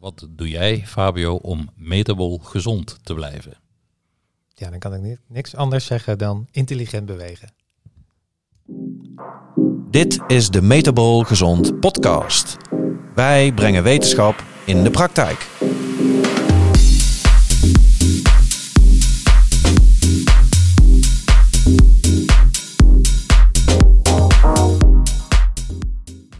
Wat doe jij, Fabio, om metabol gezond te blijven? Ja, dan kan ik niet, niks anders zeggen dan intelligent bewegen. Dit is de Metabol Gezond podcast. Wij brengen wetenschap in de praktijk.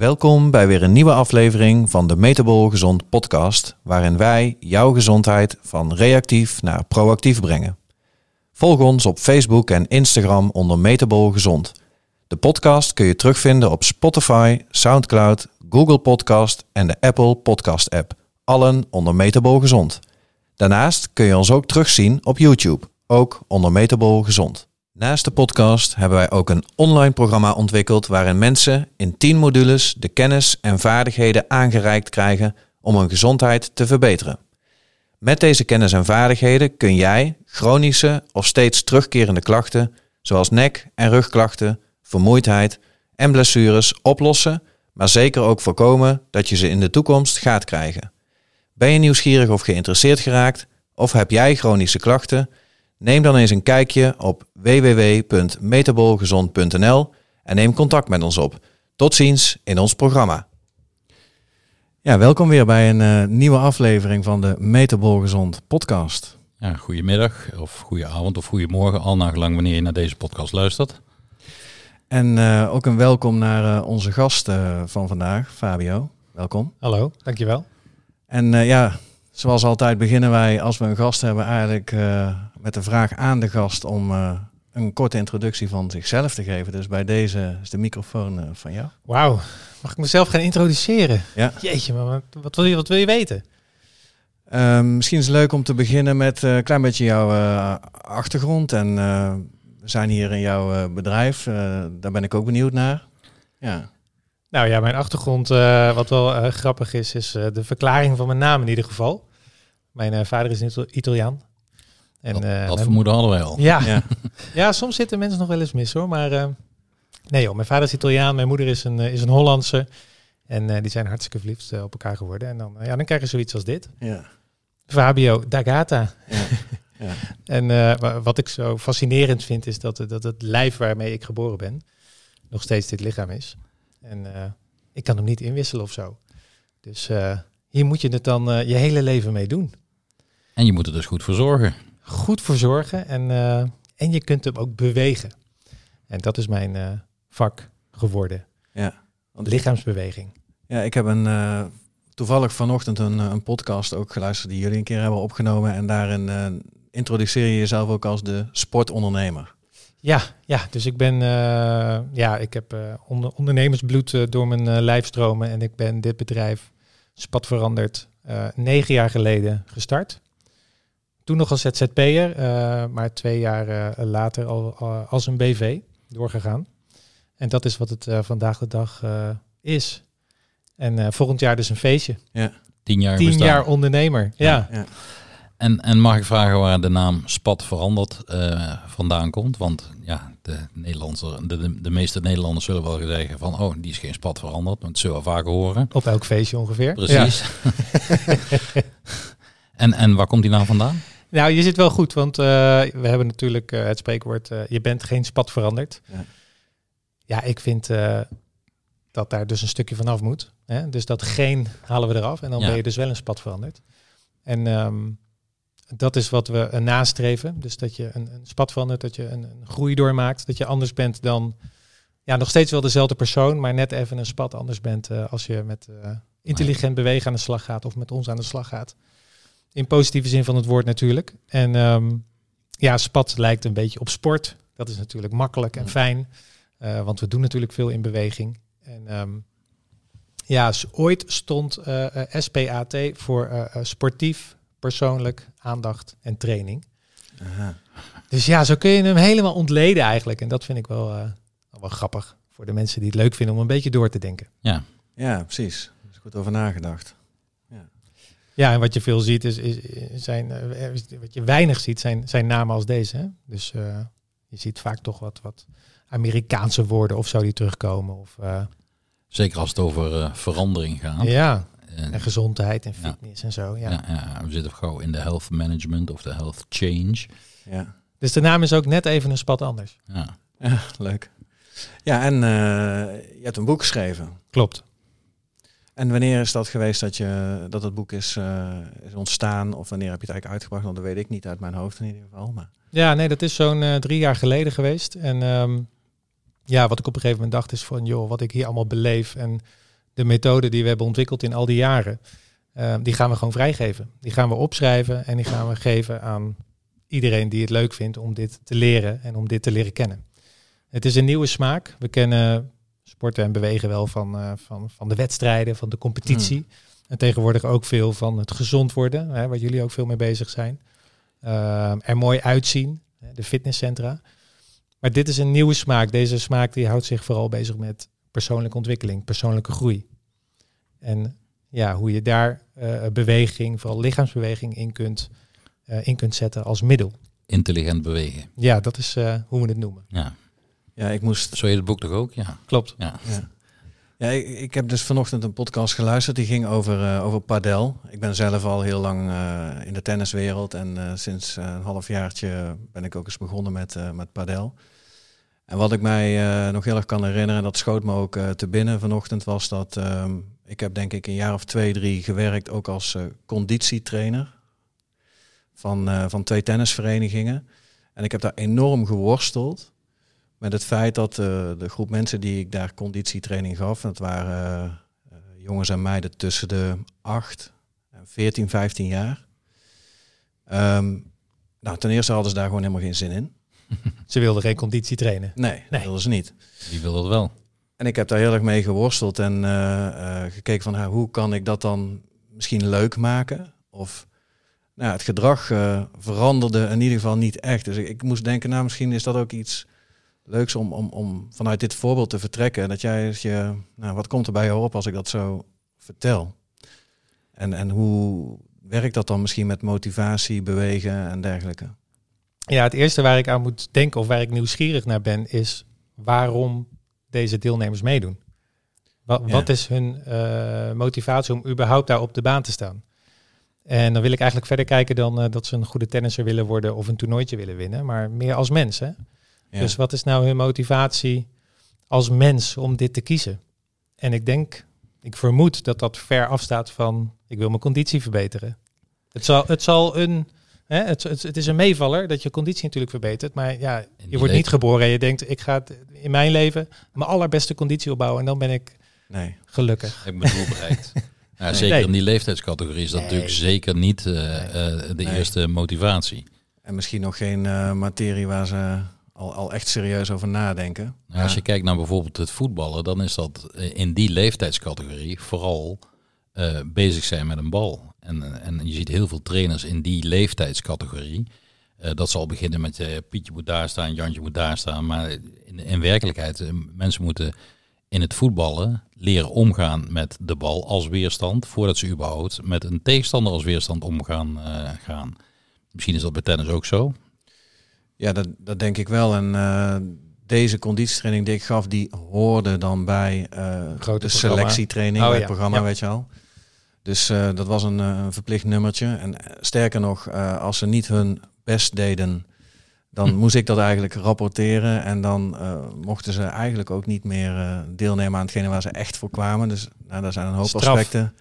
Welkom bij weer een nieuwe aflevering van de Metabol Gezond podcast, waarin wij jouw gezondheid van reactief naar proactief brengen. Volg ons op Facebook en Instagram onder Metabol Gezond. De podcast kun je terugvinden op Spotify, SoundCloud, Google Podcast en de Apple Podcast app. Allen onder Metabol Gezond. Daarnaast kun je ons ook terugzien op YouTube, ook onder Metabol Gezond. Naast de podcast hebben wij ook een online programma ontwikkeld waarin mensen in 10 modules de kennis en vaardigheden aangereikt krijgen om hun gezondheid te verbeteren. Met deze kennis en vaardigheden kun jij chronische of steeds terugkerende klachten, zoals nek- en rugklachten, vermoeidheid en blessures oplossen, maar zeker ook voorkomen dat je ze in de toekomst gaat krijgen. Ben je nieuwsgierig of geïnteresseerd geraakt? Of heb jij chronische klachten? Neem dan eens een kijkje op www.metabolgezond.nl en neem contact met ons op. Tot ziens in ons programma. Ja, welkom weer bij een uh, nieuwe aflevering van de Metabol Gezond podcast. Ja, goedemiddag of goede avond of goedemorgen, al naar gelang wanneer je naar deze podcast luistert. En uh, ook een welkom naar uh, onze gast van vandaag, Fabio. Welkom. Hallo, dankjewel. En ja, zoals altijd beginnen wij als we een gast hebben eigenlijk met de vraag aan de gast om uh, een korte introductie van zichzelf te geven. Dus bij deze is de microfoon uh, van jou. Wauw, mag ik mezelf gaan introduceren? Ja. Jeetje, maar wat, wat, wil, je, wat wil je weten? Uh, misschien is het leuk om te beginnen met een klein beetje jouw achtergrond. En we zijn hier in jouw bedrijf. daar ben ik ook benieuwd naar. Ja. Nou ja, mijn achtergrond, wat wel grappig is, is de verklaring van mijn naam in ieder geval. Mijn vader is Italiaan. En, dat, uh, dat vermoeden hadden wij al. Ja. ja. Ja. soms zitten mensen nog wel eens mis hoor. Maar uh, nee joh, mijn vader is Italiaan, mijn moeder is een, uh, is een Hollandse. En die zijn hartstikke verliefd op elkaar geworden. En dan, ja, dan krijg je zoiets als dit. Ja. Fabio D'Agata. Ja. ja. en wat ik zo fascinerend vind is dat, dat het lijf waarmee ik geboren ben nog steeds dit lichaam is. En ik kan hem niet inwisselen of zo. Dus hier moet je het dan je hele leven mee doen. En je moet er dus goed voor zorgen goed voor zorgen en, uh, en je kunt hem ook bewegen. En dat is mijn uh, vak geworden. Ja. Want lichaamsbeweging. Ja, ik heb een, uh, toevallig vanochtend een, een podcast ook geluisterd die jullie een keer hebben opgenomen. En daarin introduceer je jezelf ook als de sportondernemer. Ja, ja, dus ik ben, ja, ik heb onder, ondernemersbloed door mijn lijf stromen en ik ben dit bedrijf Spat veranderd negen jaar geleden gestart. Toen nog als ZZP'er, uh, maar twee jaar uh, later al uh, als een BV doorgegaan. En dat is wat het vandaag de dag is. En volgend jaar dus een feestje. Ja. Tien jaar, Tien jaar ondernemer, ja. ja. En, en mag ik vragen waar de naam Spat veranderd vandaan komt? Want ja, de, Nederlandse, de, de, meeste Nederlanders zullen wel zeggen van... oh, die is geen Spat veranderd, want dat zullen we vaker horen. Op elk feestje ongeveer. Precies. en, en waar komt die naam vandaan? Nou, je zit wel goed, want uh, we hebben natuurlijk uh, het spreekwoord, uh, je bent geen spat veranderd. Ja, ja ik vind dat daar dus een stukje vanaf moet. Hè? Dus dat geen halen we eraf en dan ja. ben je dus wel een spat veranderd. En um, dat is wat we nastreven. Dus dat je een, een spat verandert, dat je een, een, groei doormaakt, dat je anders bent dan, ja, nog steeds wel dezelfde persoon, maar net even een spat anders bent als je met intelligent bewegen aan de slag gaat of met ons aan de slag gaat. In positieve zin van het woord natuurlijk. En um, ja, spat lijkt een beetje op sport. Dat is natuurlijk makkelijk en fijn. Uh, want we doen natuurlijk veel in beweging. En um, ja, ooit stond SPAT voor sportief, persoonlijk, aandacht en training. Aha. Dus ja, zo kun je hem helemaal ontleden eigenlijk. En dat vind ik wel, wel grappig voor de mensen die het leuk vinden om een beetje door te denken. Ja, ja precies. Er is goed over nagedacht. Ja, en wat je veel ziet is, is zijn, uh, wat je weinig ziet zijn, zijn namen als deze. Hè? Dus uh, je ziet vaak toch wat, wat Amerikaanse woorden of zo die terugkomen. Of, uh, Zeker als het over verandering gaat. Ja. En, En gezondheid en Ja. fitness en zo. Ja. ja. Ja, we zitten gauw in de health management of de health change. Ja. Dus de naam is ook net even een spat anders. Ja. ja, leuk. Ja, en eh, je hebt een boek geschreven. Klopt. En wanneer is dat geweest dat, je, dat het boek is, eh, is ontstaan? Of wanneer heb je het eigenlijk uitgebracht? Want dat weet ik niet uit mijn hoofd in ieder geval. Maar... Ja, nee, dat is zo'n eh, drie jaar geleden geweest. En ehm, ja, wat ik op een gegeven moment dacht is van, joh, wat ik hier allemaal beleef en de methode die we hebben ontwikkeld in al die jaren, eh, die gaan we gewoon vrijgeven. Die gaan we opschrijven en die gaan we geven aan iedereen die het leuk vindt om dit te leren en om dit te leren kennen. Het is een nieuwe smaak. We kennen sporten en bewegen wel van, eh, van, van de wedstrijden, van de competitie. En tegenwoordig ook veel van het gezond worden, hè, waar jullie ook veel mee bezig zijn. Ehm, er mooi uitzien, de fitnesscentra. Maar dit is een nieuwe smaak. Deze smaak die houdt zich vooral bezig met persoonlijke ontwikkeling, persoonlijke groei. En ja, hoe je daar eh, beweging, vooral lichaamsbeweging, in kunt, eh, in kunt zetten als middel. Intelligent bewegen. Ja, dat is eh, hoe we het noemen. Ja. Ja, ik moest... Zo heet het boek toch ook? Ja. Klopt. Ja. Ja. Ja, ik, ik heb dus vanochtend een podcast geluisterd die ging over, eh, over padel. Ik ben zelf al heel lang eh, in de tenniswereld en eh, sinds een halfjaartje ben ik ook eens begonnen met, eh, met padel. En wat ik mij eh, nog heel erg kan herinneren, en dat schoot me ook eh, te binnen vanochtend, was dat ehm, ik heb denk ik een jaar of twee, drie gewerkt ook als eh, conditietrainer van, eh, van twee tennisverenigingen. En ik heb daar enorm geworsteld met het feit dat eh, de groep mensen die ik daar conditietraining gaf, dat waren jongens en meiden tussen de 8 en 14, 15 jaar. Ehm, nou, ten eerste hadden ze daar gewoon helemaal geen zin in. Ze wilden geen conditie trainen. Nee, dat Nee. wilden ze niet. Die wil dat wel. En ik heb daar heel erg mee geworsteld en eh, eh, gekeken van hoe kan ik dat dan misschien leuk maken? Of nou, het gedrag eh, veranderde in ieder geval niet echt. Dus ik, moest denken, nou misschien is dat ook iets leuks om, om, om vanuit dit voorbeeld te vertrekken. Dat jij je, nou wat komt er bij jou op als ik dat zo vertel? En, en hoe werkt dat dan misschien met motivatie, bewegen en dergelijke? Ja, het eerste waar ik aan moet denken of waar ik nieuwsgierig naar ben, is waarom deze deelnemers meedoen. Wat, Ja. wat is hun eh, motivatie om überhaupt daar op de baan te staan? En dan wil ik eigenlijk verder kijken dan eh, dat ze een goede tennisser willen worden of een toernooitje willen winnen, maar meer als mens. Hè? Ja. Dus wat is nou hun motivatie als mens om dit te kiezen? En ik denk, ik vermoed dat dat ver afstaat van ik wil mijn conditie verbeteren. Het zal, het zal een, hè, het, het, het is een meevaller dat je conditie natuurlijk verbetert, maar ja, je wordt niet geboren en je denkt ik ga het in mijn leven mijn allerbeste conditie opbouwen en dan ben ik nee. gelukkig. Heb ik mijn doel bereikt. Ja, zeker Nee. in die leeftijdscategorie is dat Nee. natuurlijk zeker niet eh, Nee. eh, de Nee. eerste motivatie. En misschien nog geen eh, materie waar ze al, al echt serieus over nadenken. Nou, Als je kijkt naar bijvoorbeeld het voetballen, dan is dat in die leeftijdscategorie vooral eh, bezig zijn met een bal. En, en je ziet heel veel trainers in die leeftijdscategorie. eh, dat zal beginnen met eh, Pietje moet daar staan, Jantje moet daar staan. Maar in, in werkelijkheid, eh, mensen moeten in het voetballen leren omgaan met de bal als weerstand. Voordat ze überhaupt met een tegenstander als weerstand omgaan eh, gaan. Misschien is dat bij tennis ook zo. Ja, dat, dat denk ik wel. En eh, deze conditietraining die ik gaf, die hoorde dan bij eh, Grote de programma. selectietraining, Oh, bij ja. het programma, Ja. weet je al. Dus eh, dat was een, eh, een verplicht nummertje. En eh, sterker nog, als ze niet hun best deden, dan Hm. moest ik dat eigenlijk rapporteren. En dan mochten ze eigenlijk ook niet meer deelnemen aan hetgene waar ze echt voor kwamen. Dus nou, daar zijn een hoop Straf. aspecten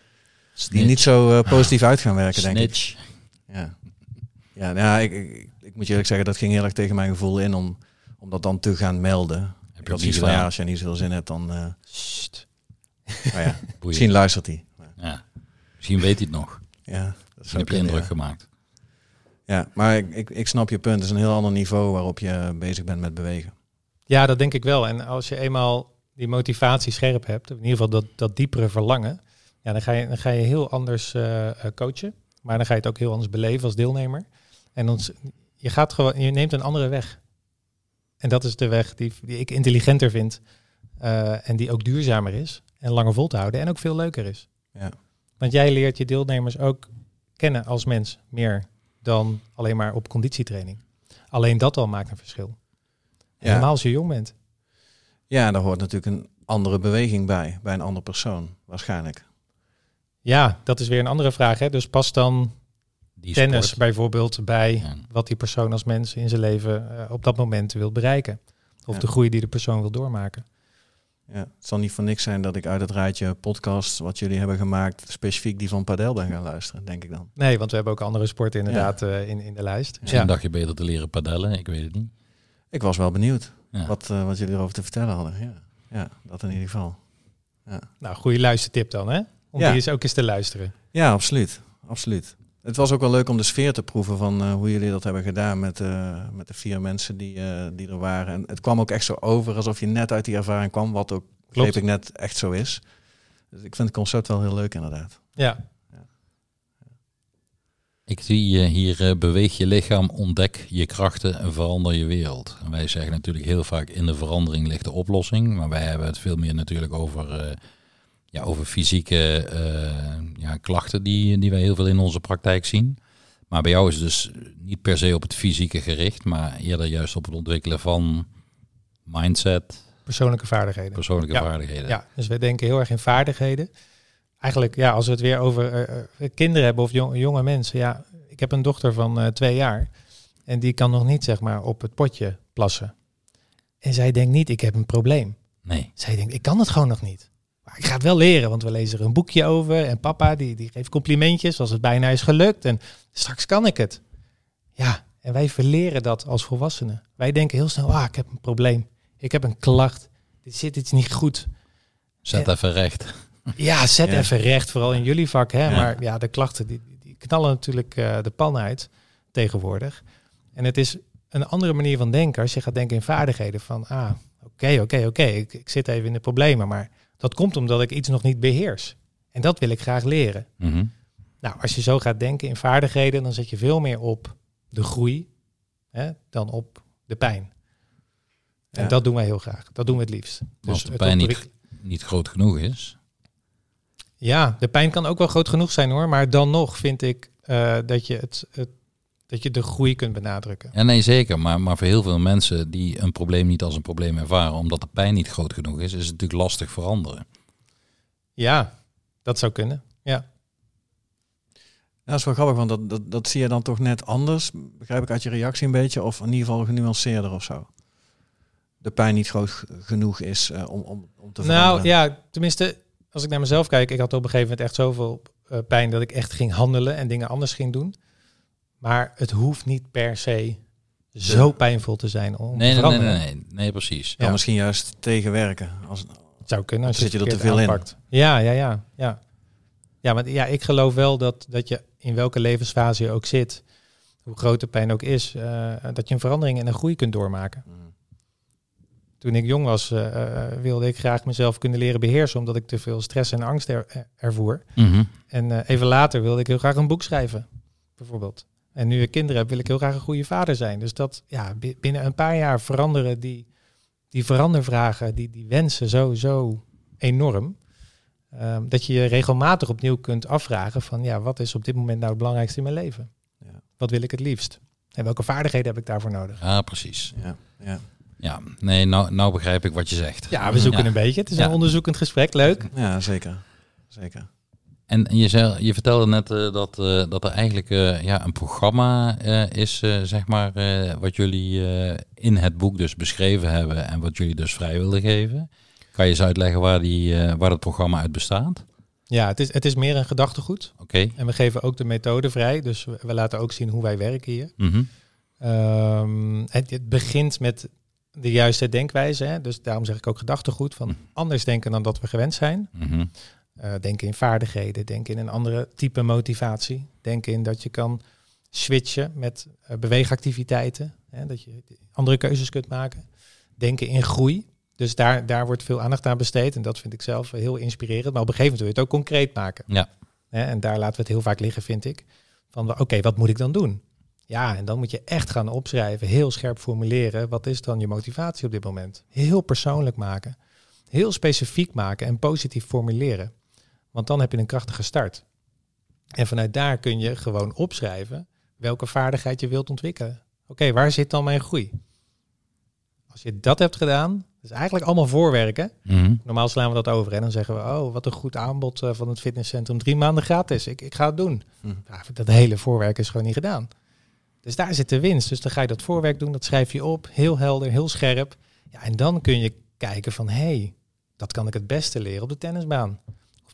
die niet zo positief uit gaan werken, denk ik. Snitch. Ja, ja, nou ik, ik, ik moet je eerlijk zeggen, dat ging heel erg tegen mijn gevoel in om, om dat dan te gaan melden. Heb je dat niet ja, als je niet zoveel zin hebt, dan... eh Sst. nou ja, misschien luistert hij. Misschien weet hij het nog. Ja, dat heb je indruk ja. gemaakt. Ja, maar ik, ik, ik snap je punt. Het is een heel ander niveau waarop je bezig bent met bewegen. Ja, dat denk ik wel. En als je eenmaal die motivatie scherp hebt, in ieder geval dat, dat diepere verlangen, ja, dan, ga je, dan ga je heel anders eh, eh, coachen. Maar dan ga je het ook heel anders beleven als deelnemer. En dan, je, gaat gewoon, je neemt een andere weg. En dat is de weg die, die ik intelligenter vind. eh, en die ook duurzamer is. En langer vol te houden. En ook veel leuker is. Ja. Want jij leert je deelnemers ook kennen als mens meer dan alleen maar op conditietraining. Alleen dat al maakt een verschil. Ja. Helemaal als je jong bent. Ja, daar hoort natuurlijk een andere beweging bij, bij een andere persoon, waarschijnlijk. Ja, dat is weer een andere vraag. Hè? Dus past dan Die tennis sport. bijvoorbeeld bij Ja. wat die persoon als mens in zijn leven eh, op dat moment wil bereiken? Of Ja. de groei die de persoon wil doormaken? Ja, het zal niet voor niks zijn dat ik uit het rijtje podcast wat jullie hebben gemaakt, specifiek die van Padel ben gaan luisteren, denk ik dan. Nee, want we hebben ook andere sporten inderdaad eh, in, in de lijst. Misschien Ja. dacht je beter te leren padellen, ik weet het niet. Ik was wel benieuwd Ja. wat, eh, wat jullie erover te vertellen hadden. Ja, ja dat in ieder geval. Nou, goede luistertip dan, hè? Om Ja. die eens ook eens te luisteren. Ja, absoluut. absoluut. Het was ook wel leuk om de sfeer te proeven van eh, hoe jullie dat hebben gedaan met, eh, met de vier mensen die, eh, die er waren. En het kwam ook echt zo over alsof je net uit die ervaring kwam, wat ook, begreep ik net, echt zo is. Dus ik vind het concept wel heel leuk inderdaad. Ja, Ik zie hier eh, beweeg je lichaam, ontdek je krachten en verander je wereld. En wij zeggen natuurlijk heel vaak in de verandering ligt de oplossing. Maar wij hebben het veel meer natuurlijk over, eh, ja, over fysieke eh, ja, klachten die, die wij heel veel in onze praktijk zien. Maar bij jou is het dus niet per se op het fysieke gericht, maar eerder juist op het ontwikkelen van mindset, persoonlijke vaardigheden. persoonlijke Ja. vaardigheden. Ja, dus we denken heel erg in vaardigheden. Eigenlijk, ja, als we het weer over eh, eh, kinderen hebben of jong- jonge mensen. Ja, ik heb een dochter van twee jaar. En die kan nog niet, zeg maar, op het potje plassen. En zij denkt niet, ik heb een probleem. Nee, Zij denkt, ik kan het gewoon nog niet. Ik ga het wel leren, want we lezen er een boekje over. En papa, die, die geeft complimentjes als het bijna is gelukt. En straks kan ik het. Ja, en wij verleren dat als volwassenen. Wij denken heel snel, ah, ik heb een probleem. Ik heb een klacht. Dit zit iets niet goed. zet even recht. Ja, zet Ja. even recht, vooral in jullie vak. Hè? Ja. Maar ja, de klachten die, die knallen natuurlijk eh, de pan uit tegenwoordig. En het is een andere manier van denken als je gaat denken in vaardigheden. Van, ah, oké, oké, oké, ik, ik zit even in de problemen. Maar dat komt omdat ik iets nog niet beheers. En dat wil ik graag leren. Mhm. Nou, als je zo gaat denken in vaardigheden, dan zet je veel meer op de groei hè, dan op de pijn. En Ja. dat doen wij heel graag. Dat doen we het liefst. Dus Als de het pijn niet, niet groot genoeg is. Ja, de pijn kan ook wel groot genoeg zijn hoor. Maar dan nog vind ik eh, dat, je het, het, dat je de groei kunt benadrukken. Ja, nee, zeker. Maar, maar voor heel veel mensen die een probleem niet als een probleem ervaren, omdat de pijn niet groot genoeg is, is het natuurlijk lastig veranderen. Ja, dat zou kunnen. Ja, Ja, dat is wel grappig, want dat, dat, dat zie je dan toch net anders, begrijp ik uit je reactie een beetje, of in ieder geval genuanceerder of zo. De pijn niet groot genoeg is eh, om, om, om te veranderen. nou ja, tenminste, als ik naar mezelf kijk, ik had op een gegeven moment echt zoveel eh, pijn dat ik echt ging handelen en dingen anders ging doen. Maar het hoeft niet per se zo pijnvol te zijn om Nee, te nee, nee, nee, nee, nee, precies. Kan Ja. misschien juist tegenwerken. Als, Het zou kunnen als je Zit je er te veel in? Ja, ja, ja, ja. Ja, maar ja, ik geloof wel dat, dat je in welke levensfase je ook zit, hoe groot de pijn ook is, eh, dat je een verandering en een groei kunt doormaken. Toen ik jong was, eh, eh, wilde ik graag mezelf kunnen leren beheersen, omdat ik te veel stress en angst er, er- ervoer. Mhm. En eh, even later wilde ik heel graag een boek schrijven, bijvoorbeeld. En nu ik kinderen heb, wil ik heel graag een goede vader zijn. Dus dat, ja, bi- binnen een paar jaar veranderen die, die verandervragen, die, die wensen zo, zo enorm. ehm, dat je je regelmatig opnieuw kunt afvragen van, ja, wat is op dit moment nou het belangrijkste in mijn leven? Ja. Wat wil ik het liefst? En welke vaardigheden heb ik daarvoor nodig? Ja, precies. Ja, ja. Ja, nee, nou, nou begrijp ik wat je zegt. Ja, we zoeken Ja. een beetje. Het is Ja. een onderzoekend gesprek, leuk. ja zeker. zeker. En je, zei, je vertelde net eh, dat, eh, dat er eigenlijk eh, ja, een programma is, zeg maar, wat jullie in het boek dus beschreven hebben en wat jullie dus vrij wilden geven. Kan je eens uitleggen waar, die, waar het programma uit bestaat? Ja, het is, het is meer een gedachtegoed. Oké. En we geven ook de methode vrij. Dus we, we laten ook zien hoe wij werken hier. Mhm. Ehm, het, het begint met de juiste denkwijze. Hè? Dus daarom zeg ik ook gedachtegoed. Van anders denken dan dat we gewend zijn. Mhm. Eh, denken in vaardigheden. Denken in een andere type motivatie. Denken in dat je kan switchen met eh, beweegactiviteiten. Hè? Dat je andere keuzes kunt maken. Denken in groei. Dus daar, daar wordt veel aandacht aan besteed. En dat vind ik zelf heel inspirerend. Maar op een gegeven moment wil je het ook concreet maken. Ja. Hè, en daar laten we het heel vaak liggen, vind ik. Van oké, wat moet ik dan doen? Ja, en dan moet je echt gaan opschrijven, heel scherp formuleren. Wat is dan je motivatie op dit moment? Heel persoonlijk maken. Heel specifiek maken en positief formuleren. Want dan heb je een krachtige start. En vanuit daar kun je gewoon opschrijven welke vaardigheid je wilt ontwikkelen. Oké, waar zit dan mijn groei? Als je dat hebt gedaan, dat is eigenlijk allemaal voorwerken. Mhm. Normaal slaan we dat over en dan zeggen we, oh, wat een goed aanbod eh, van het fitnesscentrum. Drie maanden gratis, ik, ik ga het doen. Hm. Ja, dat hele voorwerk is gewoon niet gedaan. Dus daar zit de winst. Dus dan ga je dat voorwerk doen, dat schrijf je op, heel helder, heel scherp. Ja, en dan kun je kijken van, hé, hey, dat kan ik het beste leren op de tennisbaan.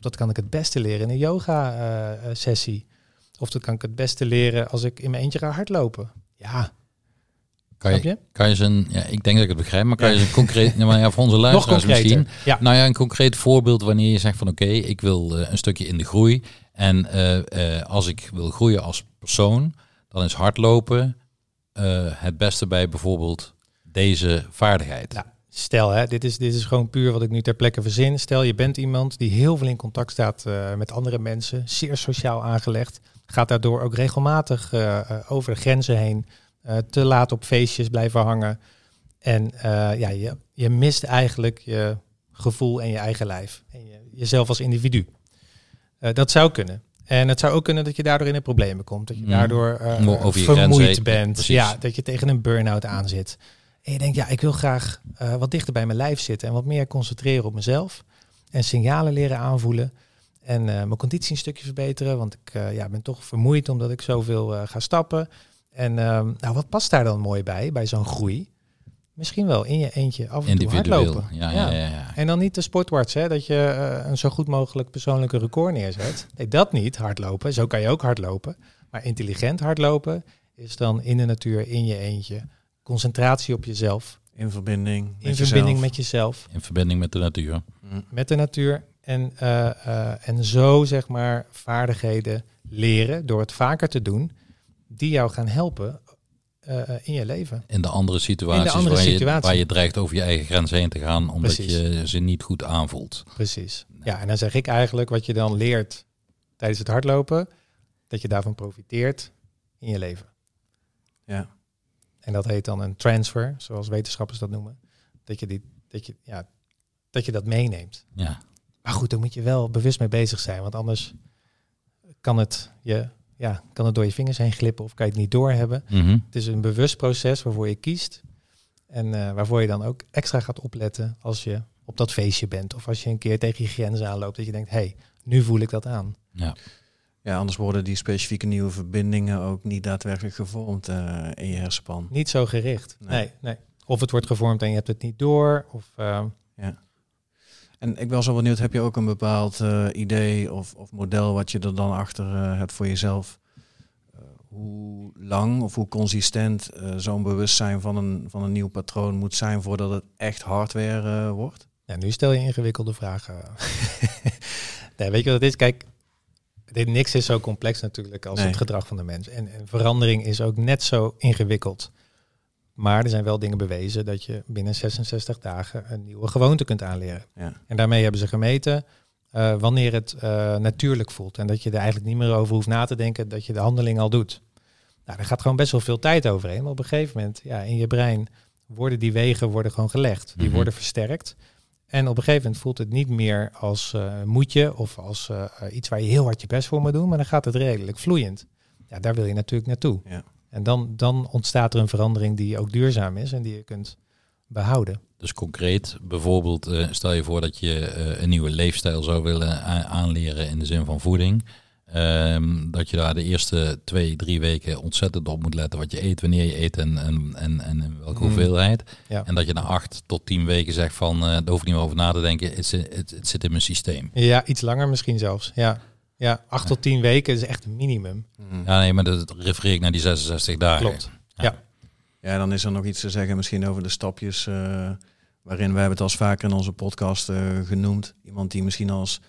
Dat kan ik het beste leren in een yoga-sessie. of dat kan ik het beste leren als ik in mijn eentje ga hardlopen. Ja, Kan je, je? kan je een, ja, ik denk dat ik het begrijp, maar kan je ze een concreet, nou, maar ja, voor onze luisteraars misschien, Ja. nou ja, een concreet voorbeeld wanneer je zegt van oké, ik wil eh, een stukje in de groei en eh, eh, als ik wil groeien als persoon, dan is hardlopen eh, het beste bij bijvoorbeeld deze vaardigheid. Ja. Stel, hè, dit, is, dit is gewoon puur wat ik nu ter plekke verzin. Stel, je bent iemand die heel veel in contact staat eh, met andere mensen, zeer sociaal aangelegd, gaat daardoor ook regelmatig eh, eh, over de grenzen heen, te laat op feestjes blijven hangen. En ja, je, je mist eigenlijk je gevoel en je eigen lijf. En je, jezelf als individu. Dat zou kunnen. En het zou ook kunnen dat je daardoor in de problemen komt. Dat je Mm. daardoor vermoeid bent. precies. Ja, dat je tegen een burn-out aan zit. En je denkt, ja, ik wil graag eh, wat dichter bij mijn lijf zitten en wat meer concentreren op mezelf. En signalen leren aanvoelen. En eh, mijn conditie een stukje verbeteren, want ik eh, ja, ben toch vermoeid omdat ik zoveel ga stappen. En ehm, nou, wat past daar dan mooi bij, bij zo'n groei? Misschien wel in je eentje af en toe hardlopen. Ja, ja, ja, ja. En dan niet de sportwarts, hè, dat je een zo goed mogelijk persoonlijke record neerzet. Nee, dat niet, hardlopen. Zo kan je ook hardlopen. Maar intelligent hardlopen is dan in de natuur, in je eentje. Concentratie op jezelf. In verbinding met In jezelf. verbinding met jezelf, In verbinding met de natuur. Hm. met de natuur. En, eh, eh, en zo zeg maar vaardigheden leren door het vaker te doen. Die jou gaan helpen eh, in je leven. In de andere situaties, andere waar, Je, situatie. waar je dreigt over je eigen grens heen te gaan, omdat Precies. je ze niet goed aanvoelt. Precies. Ja, en dan zeg ik eigenlijk wat je dan leert tijdens het hardlopen, dat je daarvan profiteert in je leven. Ja. En dat heet dan een transfer, zoals wetenschappers dat noemen. Dat je, die, dat je, ja, dat, je dat meeneemt. Ja, Maar goed, daar moet je wel bewust mee bezig zijn, want anders kan het, je, ja, kan het door je vingers heen glippen of kan je het niet doorhebben. Mhm. Het is een bewust proces waarvoor je kiest en eh, waarvoor je dan ook extra gaat opletten als je op dat feestje bent of als je een keer tegen je grenzen aanloopt dat je denkt, hé, hey, nu voel ik dat aan. ja. Ja, anders worden die specifieke nieuwe verbindingen ook niet daadwerkelijk gevormd eh, in je hersenpan. Niet zo gericht. Nee. Nee. nee, Of het wordt gevormd en je hebt het niet door. Of, eh, En ik ben zo benieuwd, heb je ook een bepaald eh, idee of, of model wat je er dan achter hebt voor jezelf? Hoe lang of hoe consistent zo'n bewustzijn van een, van een nieuw patroon moet zijn voordat het echt hardware wordt? ja, nu stel je ingewikkelde vragen. nee, weet je wat het is? Kijk, dit, niks is zo complex natuurlijk als Nee. het gedrag van de mens. En, en verandering is ook net zo ingewikkeld. Maar er zijn wel dingen bewezen dat je binnen 66 dagen een nieuwe gewoonte kunt aanleren. Ja. En daarmee hebben ze gemeten eh, wanneer het eh, natuurlijk voelt. En dat je er eigenlijk niet meer over hoeft na te denken dat je de handeling al doet. Nou, daar gaat gewoon best wel veel tijd overheen. Maar op een gegeven moment, ja, in je brein worden die wegen worden gewoon gelegd. Die Mhm. worden versterkt. En op een gegeven moment voelt het niet meer als eh moetje of als eh, eh, iets waar je heel hard je best voor moet doen. Maar dan gaat het redelijk vloeiend. Ja, daar wil je natuurlijk naartoe. Ja. En dan, dan ontstaat er een verandering die ook duurzaam is en die je kunt behouden. Dus concreet, bijvoorbeeld, eh, stel je voor dat je eh, een nieuwe leefstijl zou willen aanleren in de zin van voeding. Ehm, dat je daar de eerste twee, drie weken ontzettend op moet letten wat je eet, wanneer je eet en, en, en, en in welke Mm. hoeveelheid. Ja. En dat je na acht tot tien weken zegt van, eh daar hoef ik niet meer over na te denken, het, zit- het, het zit in mijn systeem. Ja, iets langer misschien zelfs. Ja, ja acht tot tien weken is echt een minimum. Mhm. Ja, nee, maar dat refereer ik naar die 66 dagen. Klopt. Ja, dan is er nog iets te zeggen misschien over de stapjes eh, waarin we hebben het als vaker in onze podcast eh, genoemd. Iemand die misschien als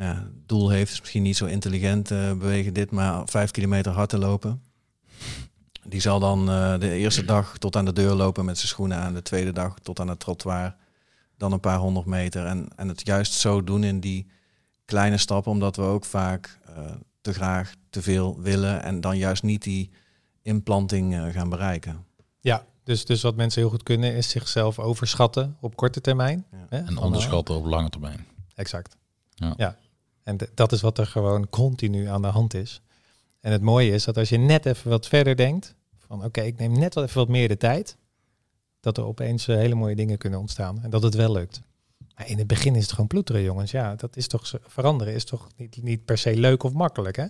ja, doel heeft, is misschien niet zo intelligent eh, bewegen dit, maar vijf kilometer hard te lopen. Die zal dan eh, de eerste dag tot aan de deur lopen met zijn schoenen aan, de tweede dag tot aan het trottoir, dan een paar honderd meter. En, en het juist zo doen in die kleine stappen, omdat we ook vaak eh, te graag te veel willen en dan juist niet die implanting gaan bereiken. Ja, dus, dus wat mensen heel goed kunnen is zichzelf overschatten op korte termijn. Ja. Hè, En onderschatten op lange termijn. exact. Ja. En dat is wat er gewoon continu aan de hand is. En het mooie is dat als je net even wat verder denkt, van oké, ik neem net wat even wat meer de tijd, dat er opeens eh, hele mooie dingen kunnen ontstaan. En dat het wel lukt. Maar in het begin is het gewoon ploeteren, jongens. Ja, dat is toch veranderen is toch niet, niet per se leuk of makkelijk, hè?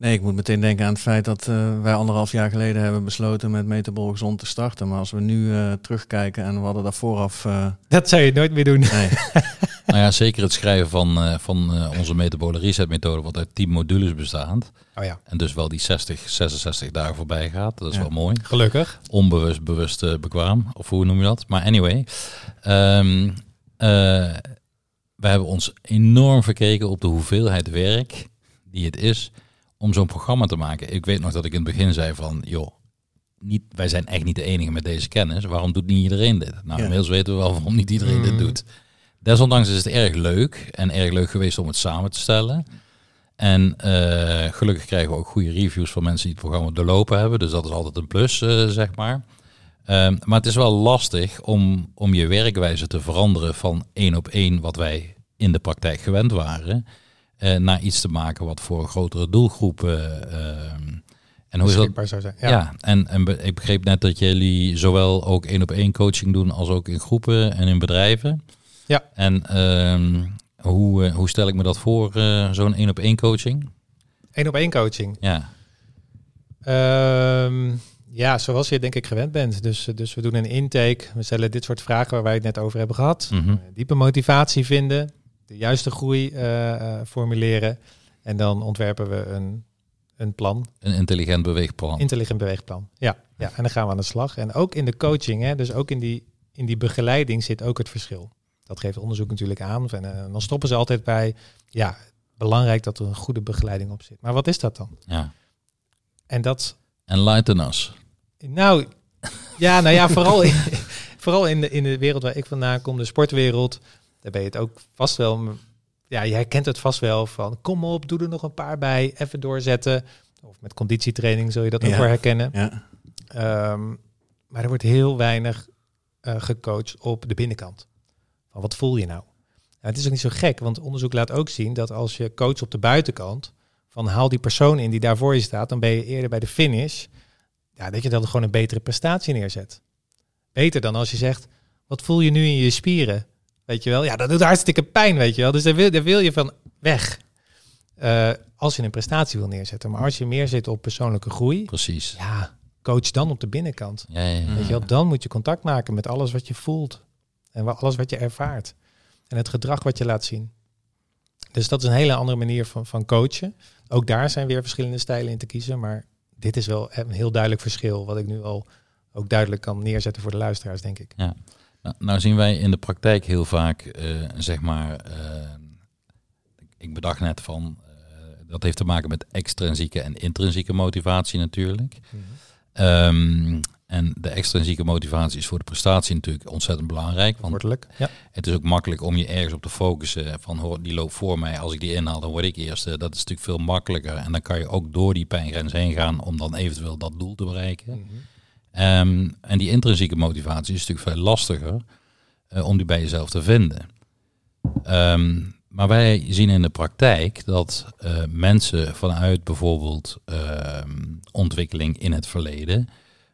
Nee, ik moet meteen denken aan het feit dat uh, wij anderhalf jaar geleden hebben besloten met Metabol gezond te starten. Maar als we nu uh, terugkijken en we hadden daar vooraf... Uh... Dat zou je nooit meer doen. Nee. nou ja, zeker het schrijven van, van onze metabole reset methode, wat uit 10 modules bestaat. Oh ja. En dus wel die 60, 66 dagen voorbij gaat. Dat is wel mooi. Gelukkig. Onbewust, bewust, bekwaam. Of hoe noem je dat? Maar anyway. Um, we hebben ons enorm verkeken op de hoeveelheid werk die het is om zo'n programma te maken. Ik weet nog dat ik in het begin zei van, joh, niet, wij zijn echt niet de enige met deze kennis. Waarom doet niet iedereen dit? Nou, ja. inmiddels weten we wel waarom niet iedereen dit mm. doet. Desondanks is het erg leuk en erg leuk geweest om het samen te stellen. En uh, gelukkig krijgen we ook goede reviews van mensen die het programma doorlopen hebben. Dus dat is altijd een plus, uh, zeg maar. Um, maar het is wel lastig om, om je werkwijze te veranderen van één op één wat wij in de praktijk gewend waren. Uh, naar iets te maken wat voor een grotere doelgroep. Uh, en hoe is dat? Zou zijn. Ja, ja en, en ik begreep net dat jullie zowel ook één op één coaching doen als ook in groepen en in bedrijven. Ja. En ehm, hoe, hoe stel ik me dat voor, zo'n één op één coaching? Eén op één coaching? Ja. Um, ja, zoals je denk ik gewend bent. Dus, dus we doen een intake. We stellen dit soort vragen waar wij het net over hebben gehad. Mm Diepe motivatie vinden de juiste groei uh, formuleren. En dan ontwerpen we een, een plan. Een intelligent beweegplan. Intelligent beweegplan, ja. ja. En dan gaan we aan de slag. En ook in de coaching, hè, dus ook in die, in die begeleiding zit ook het verschil. Dat geeft onderzoek natuurlijk aan. En, uh, dan stoppen ze altijd bij, ja, belangrijk dat er een goede begeleiding op zit. Maar wat is dat dan? Ja. En dat... Enlighten us. Nou, ja, nou ja, vooral in, vooral in, de, in de wereld waar ik vandaan kom, de sportwereld, daar ben je het ook vast wel. Ja, jij kent het vast wel van kom op, doe er nog een paar bij, even doorzetten. Of met conditietraining zul je dat ook wel herkennen. Ja. Ehm, maar er wordt heel weinig uh, gecoacht op de binnenkant. Van wat voel je nou? het is ook niet zo gek, want onderzoek laat ook zien dat als je coach op de buitenkant, van haal die persoon in die daar voor je staat, dan ben je eerder bij de finish, ja, dat je dan gewoon een betere prestatie neerzet. Beter dan als je zegt, wat voel je nu in je spieren? Weet je wel? Ja, dat doet hartstikke pijn, weet je wel. Dus daar wil, daar wil je van weg. Uh, als je een prestatie wil neerzetten. Maar als je meer zit op persoonlijke groei. Precies. Ja, coach dan op de binnenkant. Ja, ja, ja. Weet je wel? Dan moet je contact maken met alles wat je voelt. En alles wat je ervaart. En het gedrag wat je laat zien. Dus dat is een hele andere manier van, van coachen. Ook daar zijn weer verschillende stijlen in te kiezen. Maar dit is wel een heel duidelijk verschil. Wat ik nu al ook duidelijk kan neerzetten voor de luisteraars, denk ik. Ja. Nou, nou, zien wij in de praktijk heel vaak, uh, zeg maar, uh, ik bedacht net van, uh, dat heeft te maken met extrinsieke en intrinsieke motivatie natuurlijk. Mm -hmm. um, en de extrinsieke motivatie is voor de prestatie natuurlijk ontzettend belangrijk. Want ja. het is ook makkelijk om je ergens op te focussen. Van hoor, die loopt voor mij. Als ik die inhaal, dan word ik eerste. Dat is natuurlijk veel makkelijker. En dan kan je ook door die pijngrens heen gaan om dan eventueel dat doel te bereiken. Mm -hmm. Um, en die intrinsieke motivatie is natuurlijk veel lastiger uh, om die bij jezelf te vinden. Um, maar wij zien in de praktijk dat uh, mensen vanuit bijvoorbeeld uh, ontwikkeling in het verleden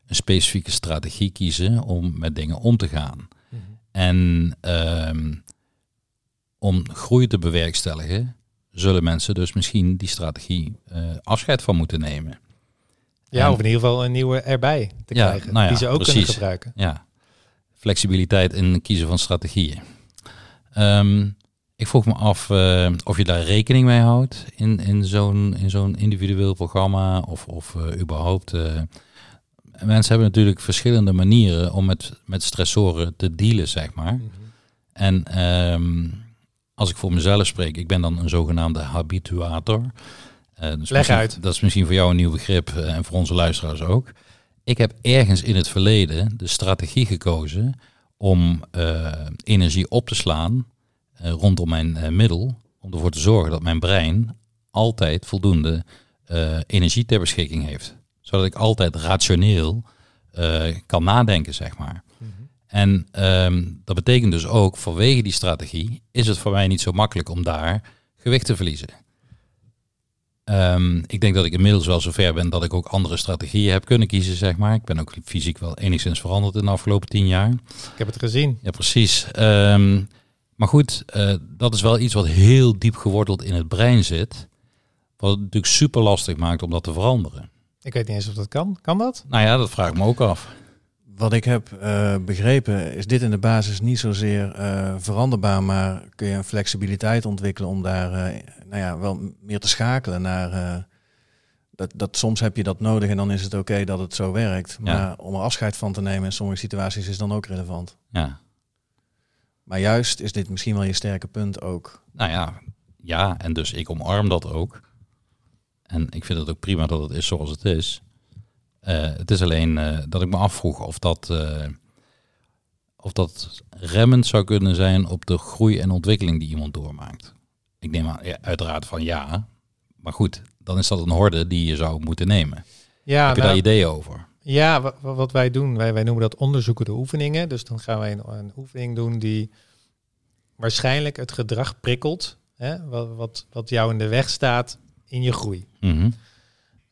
een specifieke strategie kiezen om met dingen om te gaan. Mm -hmm. En om groei te bewerkstelligen, zullen mensen dus misschien die strategie uh, afscheid van moeten nemen. Ja, of in ieder geval een nieuwe erbij te ja, krijgen, nou ja, die ze ook precies. kunnen gebruiken. Ja, flexibiliteit in kiezen van strategieën. Um, ik vroeg me af uh, of je daar rekening mee houdt in, in zo'n in zo'n individueel programma of, of uh, überhaupt. Uh, mensen hebben natuurlijk verschillende manieren om met, met stressoren te dealen, zeg maar. Mm -hmm. En um, als ik voor mezelf spreek, ik ben dan een zogenaamde habituator. Dus Leg uit. Dat is misschien voor jou een nieuw begrip uh, en voor onze luisteraars ook. Ik heb ergens in het verleden de strategie gekozen om uh, energie op te slaan rondom mijn middel. Om ervoor te zorgen dat mijn brein altijd voldoende energie ter beschikking heeft. Zodat ik altijd rationeel kan nadenken, zeg maar. Mm -hmm. En um, dat betekent dus ook, vanwege die strategie, is het voor mij niet zo makkelijk om daar gewicht te verliezen. Ehm, ik denk dat ik inmiddels wel zover ben dat ik ook andere strategieën heb kunnen kiezen, zeg maar. Ik ben ook fysiek wel enigszins veranderd in de afgelopen tien jaar. Ik heb het gezien. Ja, precies. Ehm, maar goed, eh, dat is wel iets wat heel diep geworteld in het brein zit. Wat het natuurlijk super lastig maakt om dat te veranderen. Ik weet niet eens of dat kan. Kan dat? Nou ja, dat vraag ik me ook af. Wat ik heb eh, begrepen is dit in de basis niet zozeer eh, veranderbaar, maar kun je een flexibiliteit ontwikkelen om daar eh, nou ja, wel meer te schakelen naar dat, dat soms heb je dat nodig en dan is het oké dat het zo werkt. Maar Ja. om er afscheid van te nemen in sommige situaties is dan ook relevant. Ja. Maar juist is dit misschien wel je sterke punt ook. Nou ja, ja, en dus ik omarm dat ook. En ik vind het ook prima dat het is zoals het is. Eh, het is alleen eh, dat ik me afvroeg of dat, eh, of dat remmend zou kunnen zijn op de groei en ontwikkeling die iemand doormaakt. Ik neem aan, ja, uiteraard van ja. Maar goed, dan is dat een horde die je zou moeten nemen. Ja, Heb je nou, daar ideeën over? Ja, wa- wa- wat wij doen, wij, wij noemen dat onderzoekende oefeningen. Dus dan gaan wij een, een oefening doen die waarschijnlijk het gedrag prikkelt, hè, wat, wat, wat jou in de weg staat in je groei. Mhm,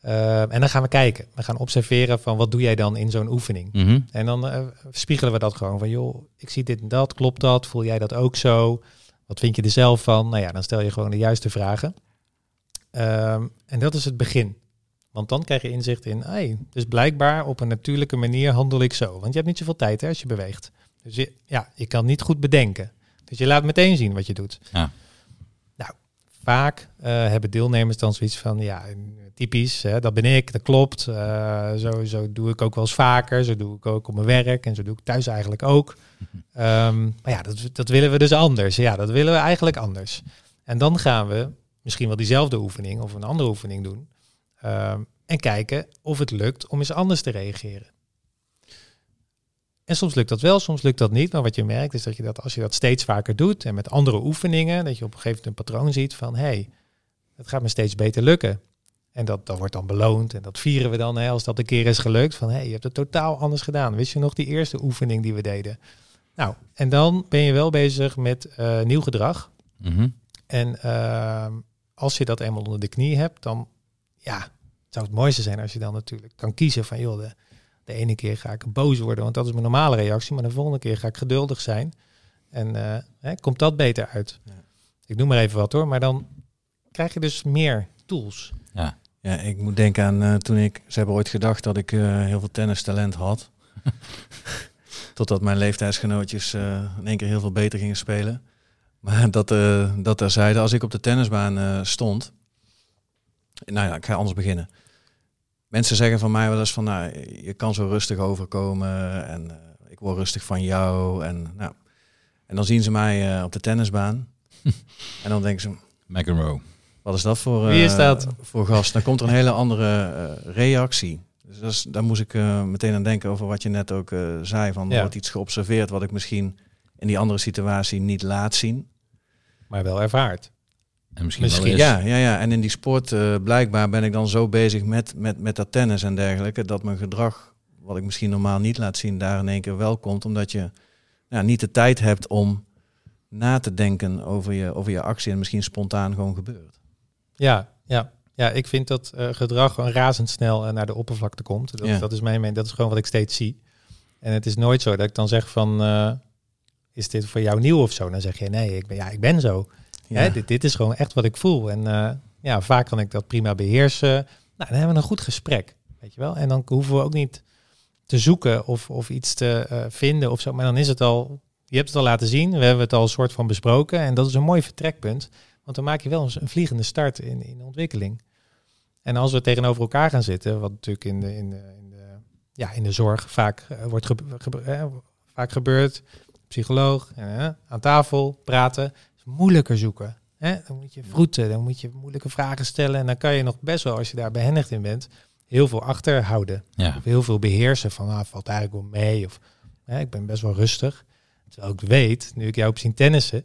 Eh, en dan gaan we kijken. We gaan observeren van wat doe jij dan in zo'n oefening. mhm, En dan eh, spiegelen we dat gewoon van, joh, ik zie dit en dat, klopt dat? Voel jij dat ook zo? Wat vind je er zelf van? Nou ja, dan stel je gewoon de juiste vragen. Ehm, en dat is het begin. Want dan krijg je inzicht in, hey, dus blijkbaar op een natuurlijke manier handel ik zo. Want je hebt niet zoveel tijd hè, als je beweegt. Dus je, ja, je kan niet goed bedenken. Dus je laat meteen zien wat je doet. Ja. Nou, vaak eh, hebben deelnemers dan zoiets van, ja, typisch, hè, dat ben ik, dat klopt. Eh, zo, zo doe ik ook wel eens vaker. Zo doe ik ook op mijn werk en zo doe ik thuis eigenlijk ook. Ehm, maar ja, dat, dat willen we dus anders. Ja, dat willen we eigenlijk anders. En dan gaan we misschien wel diezelfde oefening of een andere oefening doen. Ehm, en kijken of het lukt om eens anders te reageren. En soms lukt dat wel, soms lukt dat niet. Maar wat je merkt is dat je dat als je dat steeds vaker doet en met andere oefeningen, dat je op een gegeven moment een patroon ziet van hé, hey, het gaat me steeds beter lukken. En dat, dat wordt dan beloond en dat vieren we dan hè, als dat een keer is gelukt. Van hé, hey, je hebt het totaal anders gedaan. Wist je nog die eerste oefening die we deden? Nou, en dan ben je wel bezig met eh, nieuw gedrag. mhm. En ehm, als je dat eenmaal onder de knie hebt, dan ja, zou het mooiste zijn als je dan natuurlijk kan kiezen van joh, de, de ene keer ga ik boos worden, want dat is mijn normale reactie, maar de volgende keer ga ik geduldig zijn. En eh, hè, komt dat beter uit. Ja. Ik noem maar even wat hoor, maar dan krijg je dus meer tools. Ja. Ja, ik moet denken aan eh, toen ik... Ze hebben ooit gedacht dat ik eh, heel veel tennistalent had. Totdat mijn leeftijdsgenootjes eh, in één keer heel veel beter gingen spelen. Maar dat, eh dat terzijde, als ik op de tennisbaan eh, stond... Nou ja, ik ga anders beginnen. Mensen zeggen van mij wel eens van... Nou, je kan zo rustig overkomen en eh, ik word rustig van jou. En, nou, en dan zien ze mij eh, op de tennisbaan. en dan denken ze... McEnroe. Wat is dat voor, Wie is dat? voor gast? Dan komt er een hele andere eh, reactie. Dus dat is, daar moest ik eh, meteen aan denken over wat je net ook eh, zei. Van er Ja. wordt iets geobserveerd wat ik misschien in die andere situatie niet laat zien. Maar wel ervaard. En misschien, Misschien, wel eens. Ja, ja, ja. En in die sport eh, blijkbaar ben ik dan zo bezig met, met, met dat tennis en dergelijke. Dat mijn gedrag, wat ik misschien normaal niet laat zien, daar in één keer wel komt. Omdat je ja, niet de tijd hebt om na te denken over je, over je actie en misschien spontaan gewoon gebeurt. Ja, ja. Ja, ik vind dat eh, gedrag gewoon razendsnel eh, naar de oppervlakte komt. Dat, Ja. dat is mijn mening. Dat is gewoon wat ik steeds zie. En het is nooit zo dat ik dan zeg van, eh, is dit voor jou nieuw of zo? Dan zeg je, nee, ik ben, ja, ik ben zo. Ja. Hè, dit, dit is gewoon echt wat ik voel. En ja, vaak kan ik dat prima beheersen. Nou, dan hebben we een goed gesprek, weet je wel. En dan hoeven we ook niet te zoeken of, of iets te vinden of zo. Maar dan is het al, je hebt het al laten zien. We hebben het al een soort van besproken. En dat is een mooi vertrekpunt. Want dan maak je wel eens een vliegende start in, in de ontwikkeling. En als we tegenover elkaar gaan zitten, wat natuurlijk in de, in de, in de, ja, in de zorg vaak eh, wordt gebe- gebe- eh, vaak gebeurt, psycholoog, eh, aan tafel praten, is moeilijker zoeken. Hè? Dan moet je vroeten, dan moet je moeilijke vragen stellen. En dan kan je nog best wel, als je daar behendigd in bent, heel veel achterhouden. Ja. Of heel veel beheersen van, ah, valt eigenlijk wel mee. Of ik ben best wel rustig. Terwijl ik weet, nu ik jou heb zien tennissen,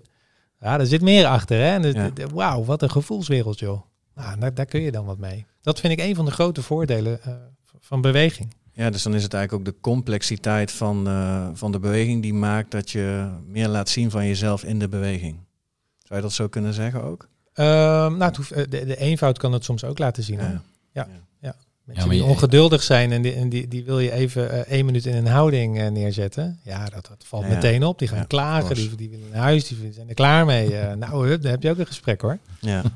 ja, er zit meer achter. Hè? Ja. het- Wauw, wat een gevoelswereld, joh. Nou, daar, daar kun je dan wat mee. Dat vind ik een van de grote voordelen eh, van beweging. Ja, dus dan is het eigenlijk ook de complexiteit van, eh, van de beweging die maakt dat je meer laat zien van jezelf in de beweging. Zou je dat zo kunnen zeggen ook? Ehm, nou, het hoeft, eh, de, de eenvoud kan het soms ook laten zien. hè? Ja. Mensen maar die ongeduldig zijn en die, en die, die wil je even eh, één minuut in een houding eh, neerzetten. Ja, dat, dat valt Ja. meteen op. Die gaan Ja, klagen, die, die willen naar huis, die zijn er klaar mee. Eh, nou, hup, dan heb je ook een gesprek hoor. Ja.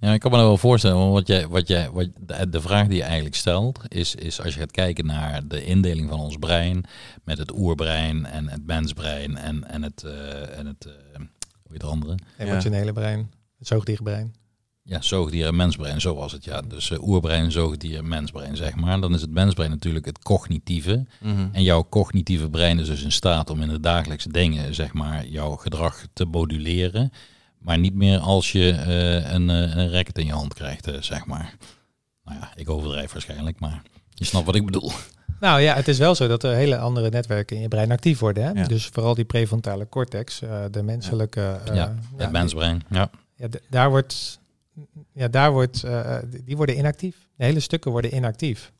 Ja, ik kan me dat wel voorstellen. Want wat jij, wat jij, wat, de, de vraag die je eigenlijk stelt, is, is als je gaat kijken naar de indeling van ons brein, met het oerbrein en het mensbrein en, en het, en het hoe het andere? Emotionele brein, het zoogdierbrein. Ja, zoogdier en mensbrein, zo was het. Ja, dus eh, oerbrein, zoogdier, mensbrein, zeg maar. Dan is het mensbrein natuurlijk het cognitieve. Mhm. En jouw cognitieve brein is dus in staat om in de dagelijkse dingen, zeg maar, jouw gedrag te moduleren. Maar niet meer als je eh, een, eh, een racket in je hand krijgt, zeg maar. Nou ja, ik overdrijf waarschijnlijk, maar je snapt wat ik bedoel. Nou ja, het is wel zo dat er hele andere netwerken in je brein actief worden. Hè? Ja. Dus vooral die prefrontale cortex, eh, de menselijke... eh, Ja, Het mensbrein, ja. Ja, daar wordt, ja, daar wordt, eh, die- die worden inactief. De hele stukken worden inactief.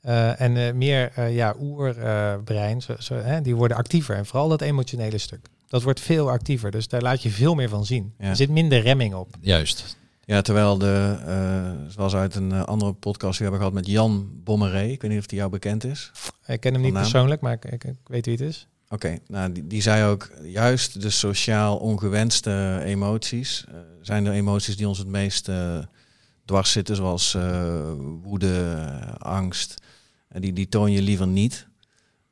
Eh, en eh, meer eh, ja, oerbrein, zo, zo, hè, die worden actiever. En vooral dat emotionele stuk. Dat wordt veel actiever. Dus daar laat je veel meer van zien. Ja. Er zit minder remming op. Juist. Ja, terwijl de, eh, zoals uit een eh, andere podcast die we hebben gehad met Jan Bommeré, ik weet niet of die jou bekend is. Ik ken hem niet persoonlijk, maar ik, ik, ik weet wie het is. Oké, nou die, die zei ook, juist de sociaal ongewenste emoties eh, zijn de emoties die ons het meest eh, dwars zitten, zoals eh, woede, angst. En die, die toon je liever niet.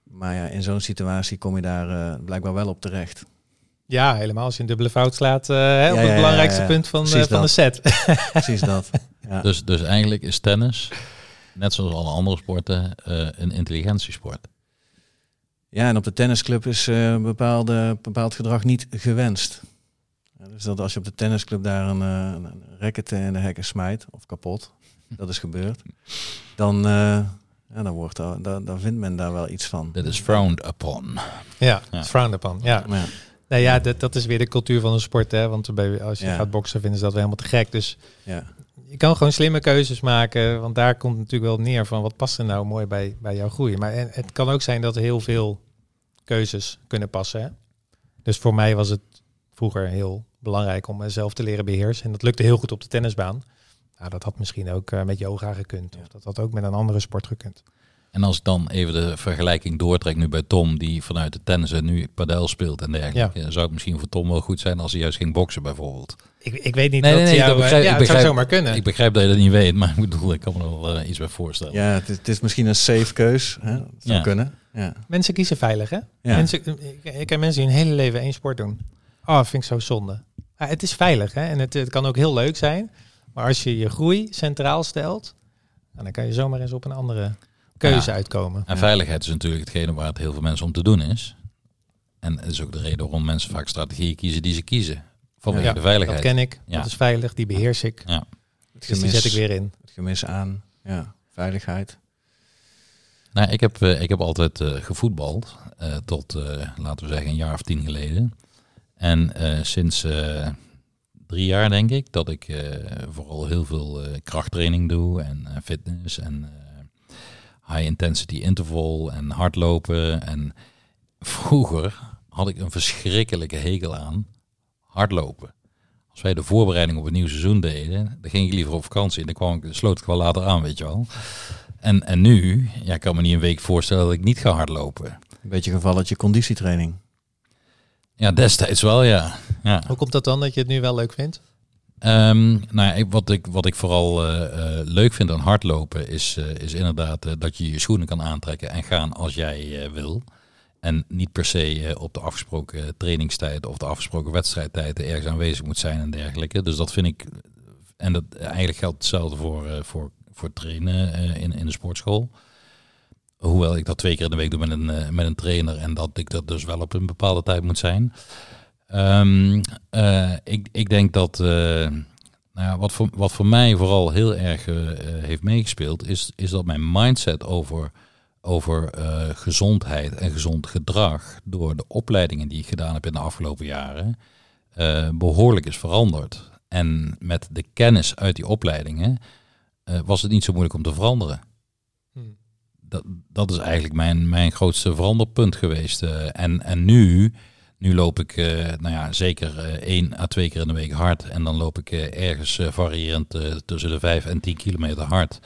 Maar ja, in zo'n situatie kom je daar eh, blijkbaar wel op terecht. Ja, helemaal als je een dubbele fout slaat eh, hè, op het ja, belangrijkste ja. punt van, van de set. Precies dat. Ja. Dus, dus eigenlijk is tennis, net zoals alle andere sporten, eh, een intelligentiesport. Ja, en op de tennisclub is eh, bepaalde, bepaald gedrag niet gewenst. Ja, dus dat als je op de tennisclub daar een, eh, een racket in de hekken smijt, of kapot, dat is gebeurd, dan, eh, ja, dan, wordt daar, dan, dan vindt men daar wel iets van. That is frowned upon. ja, frowned upon. Ja. Nou ja, dat, dat is weer de cultuur van de sport. Hè? Want bij, als je Ja. gaat boksen, vinden ze dat weer helemaal te gek. Dus ja, je kan gewoon slimme keuzes maken. Want daar komt het natuurlijk wel neer van wat past er nou mooi bij, bij jouw groei. Maar en, het kan ook zijn dat er heel veel keuzes kunnen passen. Hè? Dus voor mij was het vroeger heel belangrijk om mezelf te leren beheersen. En dat lukte heel goed op de tennisbaan. Nou, dat had misschien ook eh, met yoga gekund. Of dat had ook met een andere sport gekund. En als ik dan even de vergelijking doortrek nu bij Tom, die vanuit de tennis en nu padel speelt en dergelijke, zou het misschien voor Tom wel goed zijn als hij juist ging boksen bijvoorbeeld. Ik, ik weet niet Nee, wat nee, nee, jou... dat begrijp- ja, ik het zou begrijp- zomaar kunnen. Ik begrijp dat je dat niet weet, maar ik bedoel, ik kan me er wel eh, iets bij voorstellen. ja het, is, het is misschien een safe keus. Hè? Dat zou Ja. kunnen. Ja. Mensen kiezen veilig, hè? Ja. Mensen, ik, ik ken mensen die hun hele leven één sport doen. Oh, dat vind ik zo zonde. Ja, het is veilig, hè? En het, het kan ook heel leuk zijn. Maar als je je groei centraal stelt, nou, dan kan je zomaar eens op een andere keuze Ja. uitkomen. En veiligheid is natuurlijk hetgene waar het heel veel mensen om te doen is. En dat is ook de reden waarom mensen vaak strategieën kiezen die ze kiezen. Vanwege Ja, de veiligheid. Dat ken ik. Ja. Dat is veilig. Die beheers ik. Ja. Het, Dus die gemis, zet ik weer in. het gemis aan ja, veiligheid. Nou, ik heb, eh, ik heb altijd eh, gevoetbald. eh, tot, laten we zeggen, een jaar of tien geleden. En sinds drie jaar denk ik dat ik vooral heel veel krachttraining doe. En fitness en high intensity interval en hardlopen. En vroeger had ik een verschrikkelijke hekel aan hardlopen. Als wij de voorbereiding op het nieuwe seizoen deden, dan ging ik liever op vakantie. En dan kwam ik, sloot ik wel later aan, weet je wel. En, en nu, ja, ik kan me niet een week voorstellen dat ik niet ga hardlopen. Een beetje gevalletje conditietraining. Ja, destijds wel, ja. ja. Hoe komt dat dan dat je het nu wel leuk vindt? Ehm, nou, ja, ik, wat, ik, wat ik vooral eh, eh, leuk vind aan hardlopen is, eh, is inderdaad dat je je schoenen kan aantrekken en gaan als jij eh, wil. En niet per se op de afgesproken trainingstijd of de afgesproken wedstrijdtijden ergens aanwezig moet zijn en dergelijke. Dus dat vind ik, en dat eigenlijk geldt hetzelfde voor, eh, voor, voor trainen eh, in, in de sportschool. Hoewel ik dat twee keer in de week doe met een, eh, met een trainer en dat ik dat dus wel op een bepaalde tijd moet zijn. Ehm, eh, ik, ik denk dat nou wat, voor, wat voor mij vooral heel erg heeft meegespeeld, is, is dat mijn mindset over, over gezondheid en gezond gedrag door de opleidingen die ik gedaan heb in de afgelopen jaren eh, behoorlijk is veranderd. En met de kennis uit die opleidingen eh, was het niet zo moeilijk om te veranderen. Dat, dat is eigenlijk mijn, mijn grootste veranderpunt geweest. eh. en, en nu, Nu loop ik, uh, nou ja, zeker één à twee keer in de week hard. En dan loop ik ergens variërend tussen de 5 en 10 kilometer hard.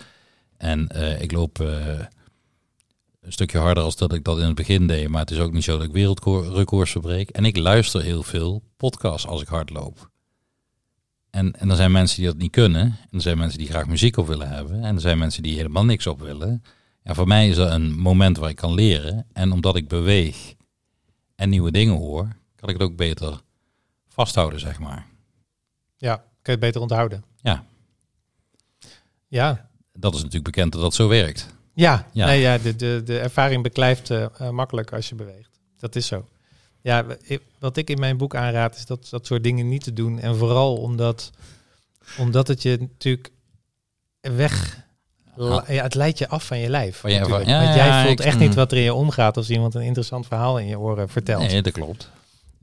En ik loop een stukje harder als dat ik dat in het begin deed. Maar het is ook niet zo dat ik wereldrecords verbreek. En ik luister heel veel podcasts als ik hard loop. En, en er zijn mensen die dat niet kunnen. En er zijn mensen die graag muziek op willen hebben. En er zijn mensen die helemaal niks op willen. Ja, voor mij is er een moment waar ik kan leren. En omdat ik beweeg en nieuwe dingen hoor, kan ik het ook beter vasthouden, zeg maar. Ja, kan je het beter onthouden. Ja. Ja. Dat is natuurlijk bekend dat dat zo werkt. Ja, ja. Nee, ja de, de, de ervaring beklijft uh, makkelijk als je beweegt. Dat is zo. Ja, wat ik in mijn boek aanraad is dat dat soort dingen niet te doen. En vooral omdat, omdat het je natuurlijk weg... Ja, het leidt je af van je lijf. Want jij voelt echt niet wat er in je omgaat als iemand een interessant verhaal in je oren vertelt. Nee, dat klopt.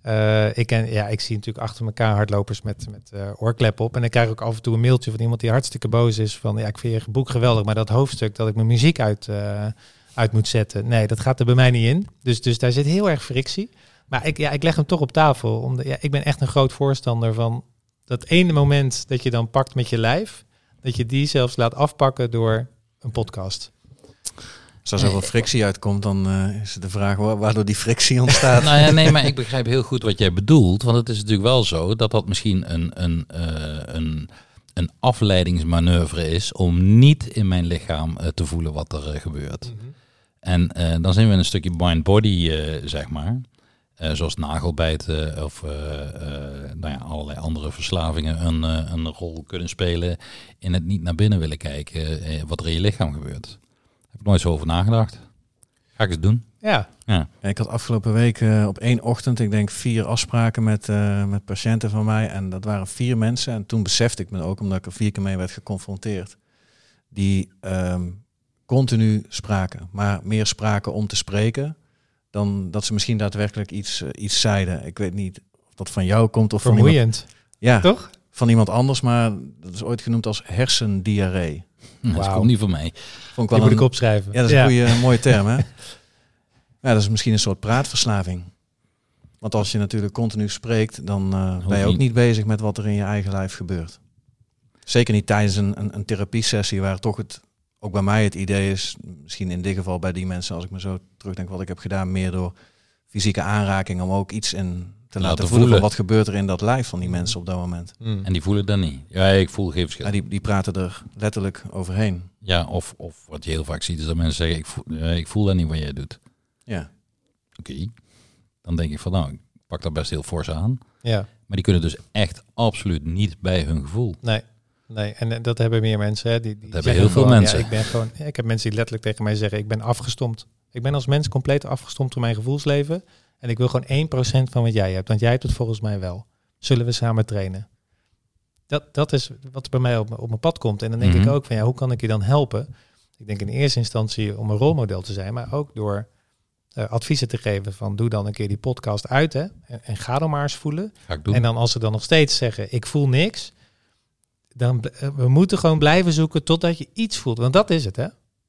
Uh, ik, ken, ja, ik zie natuurlijk achter elkaar hardlopers met, met uh, oorklep op. En ik krijg ook af en toe een mailtje van iemand die hartstikke boos is. Van ja, ik vind je boek geweldig, maar dat hoofdstuk dat ik mijn muziek uit, uh, uit moet zetten. Nee, dat gaat er bij mij niet in. Dus, dus daar zit heel erg frictie. Maar ik, ja, ik leg hem toch op tafel. Omdat, ja, ik ben echt een groot voorstander van dat ene moment dat je dan pakt met je lijf. Dat je die zelfs laat afpakken door een podcast. Als er zoveel frictie uitkomt, dan uh, is de vraag waardoor die frictie ontstaat. nou ja, nee, maar ik begrijp heel goed wat jij bedoelt. Want het is natuurlijk wel zo dat dat misschien een, een, uh, een, een afleidingsmanoeuvre is om niet in mijn lichaam uh, te voelen wat er gebeurt. Mm -hmm. En dan zijn we in een stukje mind-body, zeg maar. Zoals nagelbijten of nou ja, allerlei andere verslavingen een, een rol kunnen spelen in het niet naar binnen willen kijken wat er in je lichaam gebeurt nooit zo over nagedacht. Ga ik eens doen. Ja. ja. Ik had afgelopen week uh, op één ochtend, ik denk vier afspraken met, uh, met patiënten van mij. En dat waren vier mensen. En toen besefte ik me ook, omdat ik er vier keer mee werd geconfronteerd. Die um, continu spraken. Maar meer spraken om te spreken. Dan dat ze misschien daadwerkelijk iets, uh, iets zeiden. Ik weet niet of dat van jou komt of Vermoeiend. van iemand... Ja, toch? Van iemand anders, maar dat is ooit genoemd als hersendiarree. Wow. Dat komt niet van mij. Vond ik wel moet ik opschrijven. Ja, dat is een goede, een mooie term, hè? Ja, dat is misschien een soort praatverslaving. Want als je natuurlijk continu spreekt, dan uh, ben je ook niet bezig met wat er in je eigen lijf gebeurt. Zeker niet tijdens een, een, een therapiesessie waar toch het, ook bij mij het idee is, misschien in dit geval bij die mensen, als ik me zo terugdenk wat ik heb gedaan, meer door fysieke aanraking, om ook iets in te laten, laten voelen, voelen. wat gebeurt er in dat lijf van die mensen op dat moment. Mm. En die voelen dat niet. Ja, ik voel geen verschil. Ja, die, die praten er letterlijk overheen. Ja, of, of wat je heel vaak ziet is dat mensen zeggen, ik voel, uh, ik voel dat niet wat jij doet. Ja. Oké. Okay. Dan denk ik van nou, ik pak daar best heel fors aan. Ja. Maar die kunnen dus echt absoluut niet bij hun gevoel. Nee. Nee, en dat hebben meer mensen. Hè, die, die dat hebben heel veel mensen. Ja, ik ben gewoon, ik heb mensen die letterlijk tegen mij zeggen: ik ben afgestompt. Ik ben als mens compleet afgestompt door mijn gevoelsleven. En ik wil gewoon 1% van wat jij hebt, want jij hebt het volgens mij wel. Zullen we samen trainen? Dat, dat is wat bij mij op, op mijn pad komt. En dan denk mm -hmm. ik ook van ja, hoe kan ik je dan helpen? Ik denk in eerste instantie om een rolmodel te zijn, maar ook door uh, adviezen te geven van doe dan een keer die podcast uit hè, en, en ga dan maar eens voelen. En dan als ze dan nog steeds zeggen ik voel niks, dan uh, we moeten gewoon blijven zoeken totdat je iets voelt. Want dat is het hè.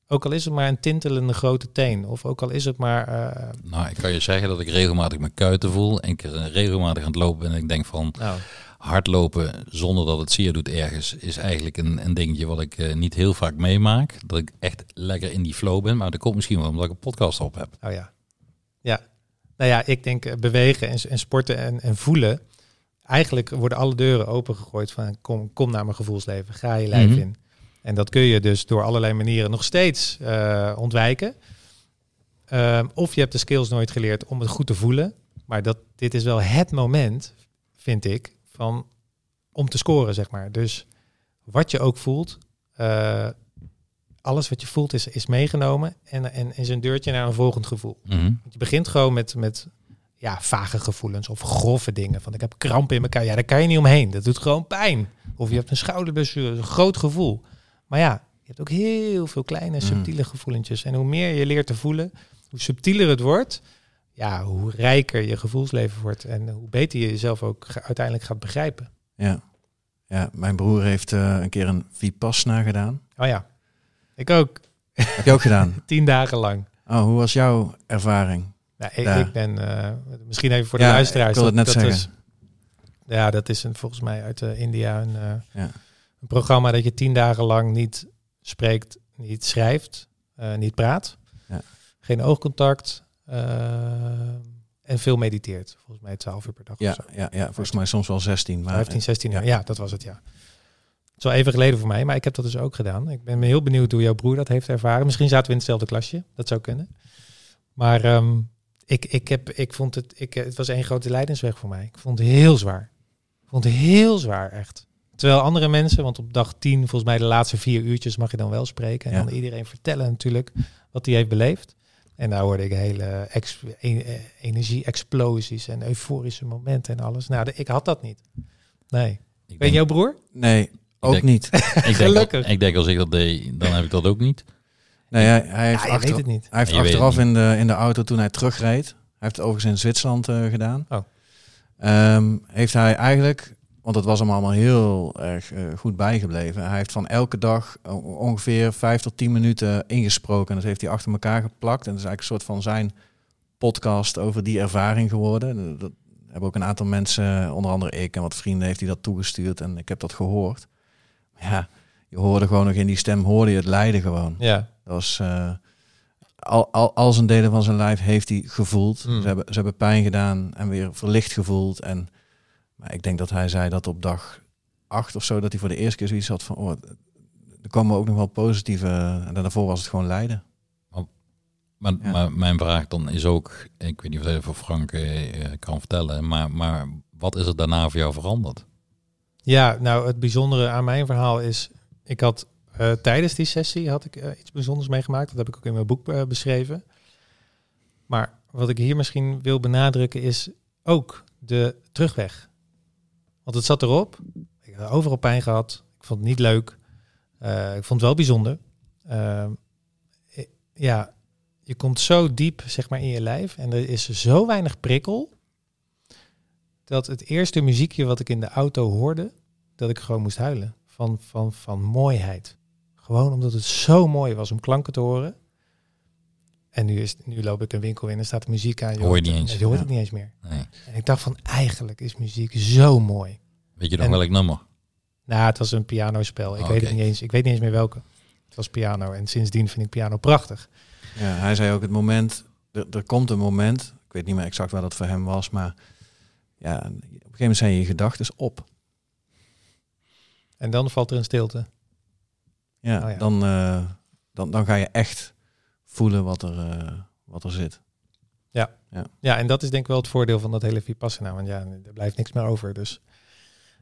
Ook al is het maar een tintelende grote teen. Of ook al is het maar... Uh... Nou, ik kan je zeggen dat ik regelmatig mijn kuiten voel. En ik regelmatig aan het lopen ben. En ik denk van... Nou. Hardlopen zonder dat het zeer doet ergens... is eigenlijk een, een dingetje wat ik uh, niet heel vaak meemaak. Dat ik echt lekker in die flow ben. Maar dat komt misschien wel omdat ik een podcast op heb. Oh ja. Ja. Nou ja, ik denk bewegen en, en sporten en, en voelen... Eigenlijk worden alle deuren opengegooid van... Kom, kom naar mijn gevoelsleven. Ga je lijf mm -hmm. in. En dat kun je dus door allerlei manieren nog steeds uh, ontwijken. Um, of je hebt de skills nooit geleerd om het goed te voelen. Maar dat, dit is wel het moment, vind ik, van, om te scoren, zeg maar. Dus wat je ook voelt, uh, alles wat je voelt is, is meegenomen en, en is een deurtje naar een volgend gevoel. Mm -hmm. Je begint gewoon met, met ja, vage gevoelens of grove dingen. Van ik heb kramp in elkaar. Ja, daar kan je niet omheen. Dat doet gewoon pijn. Of je hebt een schouderblessure. Een groot gevoel. Maar ja, je hebt ook heel veel kleine, subtiele mm. gevoelentjes. En hoe meer je leert te voelen, hoe subtieler het wordt, ja, hoe rijker je gevoelsleven wordt. En hoe beter je jezelf ook uiteindelijk gaat begrijpen. Ja, ja mijn broer heeft uh, een keer een Vipassana gedaan. Oh ja, ik ook. Heb je ook gedaan? Tien dagen lang. Oh, hoe was jouw ervaring? Nou, ik, Ja. ik ben eh, misschien even voor de Ja, luisteraars. ik wil het net dat zeggen. Is, ja, dat is een, volgens mij uit eh, India een, eh, Ja. een programma dat je tien dagen lang niet spreekt, niet schrijft, niet praat, Ja. geen oogcontact en veel mediteert. Volgens mij 12 uur per dag. Ja, of zo. ja, ja, volgens mij soms wel 16. Maar 15, 16 ja. jaar. Ja, dat was het, ja. Het is wel even geleden voor mij, maar ik heb dat dus ook gedaan. Ik ben heel benieuwd hoe jouw broer dat heeft ervaren. Misschien zaten we in hetzelfde klasje. Dat zou kunnen. Maar ehm, ik, ik, heb, ik vond het, ik, het was één grote lijdensweg voor mij. Ik vond het heel zwaar. Ik vond het heel zwaar, echt. Terwijl andere mensen, want op dag 10, volgens mij de laatste vier uurtjes mag je dan wel spreken. En Ja. dan iedereen vertellen natuurlijk wat hij heeft beleefd. En daar hoorde ik hele ex, e- eh, energie-explosies en euforische momenten en alles. Nou, de- ik had dat niet. Nee. Ik Ben jouw broer? Nee, ook denk- niet. ik denk, Gelukkig. ik denk als ik dat deed, dan heb ik dat ook niet. Nee, hij, hij heeft, Ja, achter- weet het niet. hij heeft Je achteraf in de, in de auto toen hij terugreed, hij heeft het overigens in Zwitserland eh, gedaan, Oh. Ehm, heeft hij eigenlijk, want het was hem allemaal heel erg eh, goed bijgebleven, hij heeft van elke dag ongeveer vijf tot tien minuten ingesproken. En dat heeft hij achter elkaar geplakt. En dat is eigenlijk een soort van zijn podcast over die ervaring geworden. Dat hebben ook een aantal mensen, onder andere ik en wat vrienden, heeft hij dat toegestuurd. En ik heb dat gehoord. Maar ja, je hoorde gewoon nog in die stem, hoorde je het lijden gewoon. Ja. Dat was eh, al, al, al zijn delen van zijn lijf heeft hij gevoeld. Hmm. Ze, hebben, ze hebben pijn gedaan en weer verlicht gevoeld. En maar ik denk dat hij zei dat op dag acht of zo, dat hij voor de eerste keer zoiets had van, oh, er komen ook nog wel positieve. En daarvoor was het gewoon lijden. Maar, Ja. maar mijn vraag dan is ook, ik weet niet of je dat voor Frank eh, eh, kan vertellen, maar, maar wat is er daarna voor jou veranderd? ja, nou het bijzondere aan mijn verhaal is, ik had eh, tijdens die sessie had ik eh, iets bijzonders meegemaakt. Dat heb ik ook in mijn boek eh, beschreven. Maar wat ik hier misschien wil benadrukken is ook de terugweg. Want het zat erop. Ik heb overal pijn gehad. Ik vond het niet leuk. Ik vond het wel bijzonder. Ehm, ja, je komt zo diep zeg maar in je lijf en er is zo weinig prikkel dat het eerste muziekje wat ik in de auto hoorde, dat ik gewoon moest huilen van, van, van mooiheid. Gewoon omdat het zo mooi was om klanken te horen. En nu, is, nu loop ik een winkel in en staat muziek aan. Hoor je hoort- niet eens. Je hoort Ja. het niet eens meer. Nee. En ik dacht van eigenlijk is muziek zo mooi. Weet je nog En- welk nummer? Nou, het was een pianospel. Ik Oh, weet het niet eens. Ik weet niet eens meer welke. Het was piano. En sindsdien vind ik piano prachtig. Ja, hij zei ook het moment, er, er komt een moment, ik weet niet meer exact waar dat voor hem was, maar ja, op een gegeven moment zijn je gedachten op. En dan valt er een stilte. Ja, Oh ja. Dan, eh, dan, dan ga je echt voelen wat er, eh, wat er zit. Ja, en dat is denk ik wel het voordeel van dat hele Vipassana. Want ja, er blijft niks meer over. Dus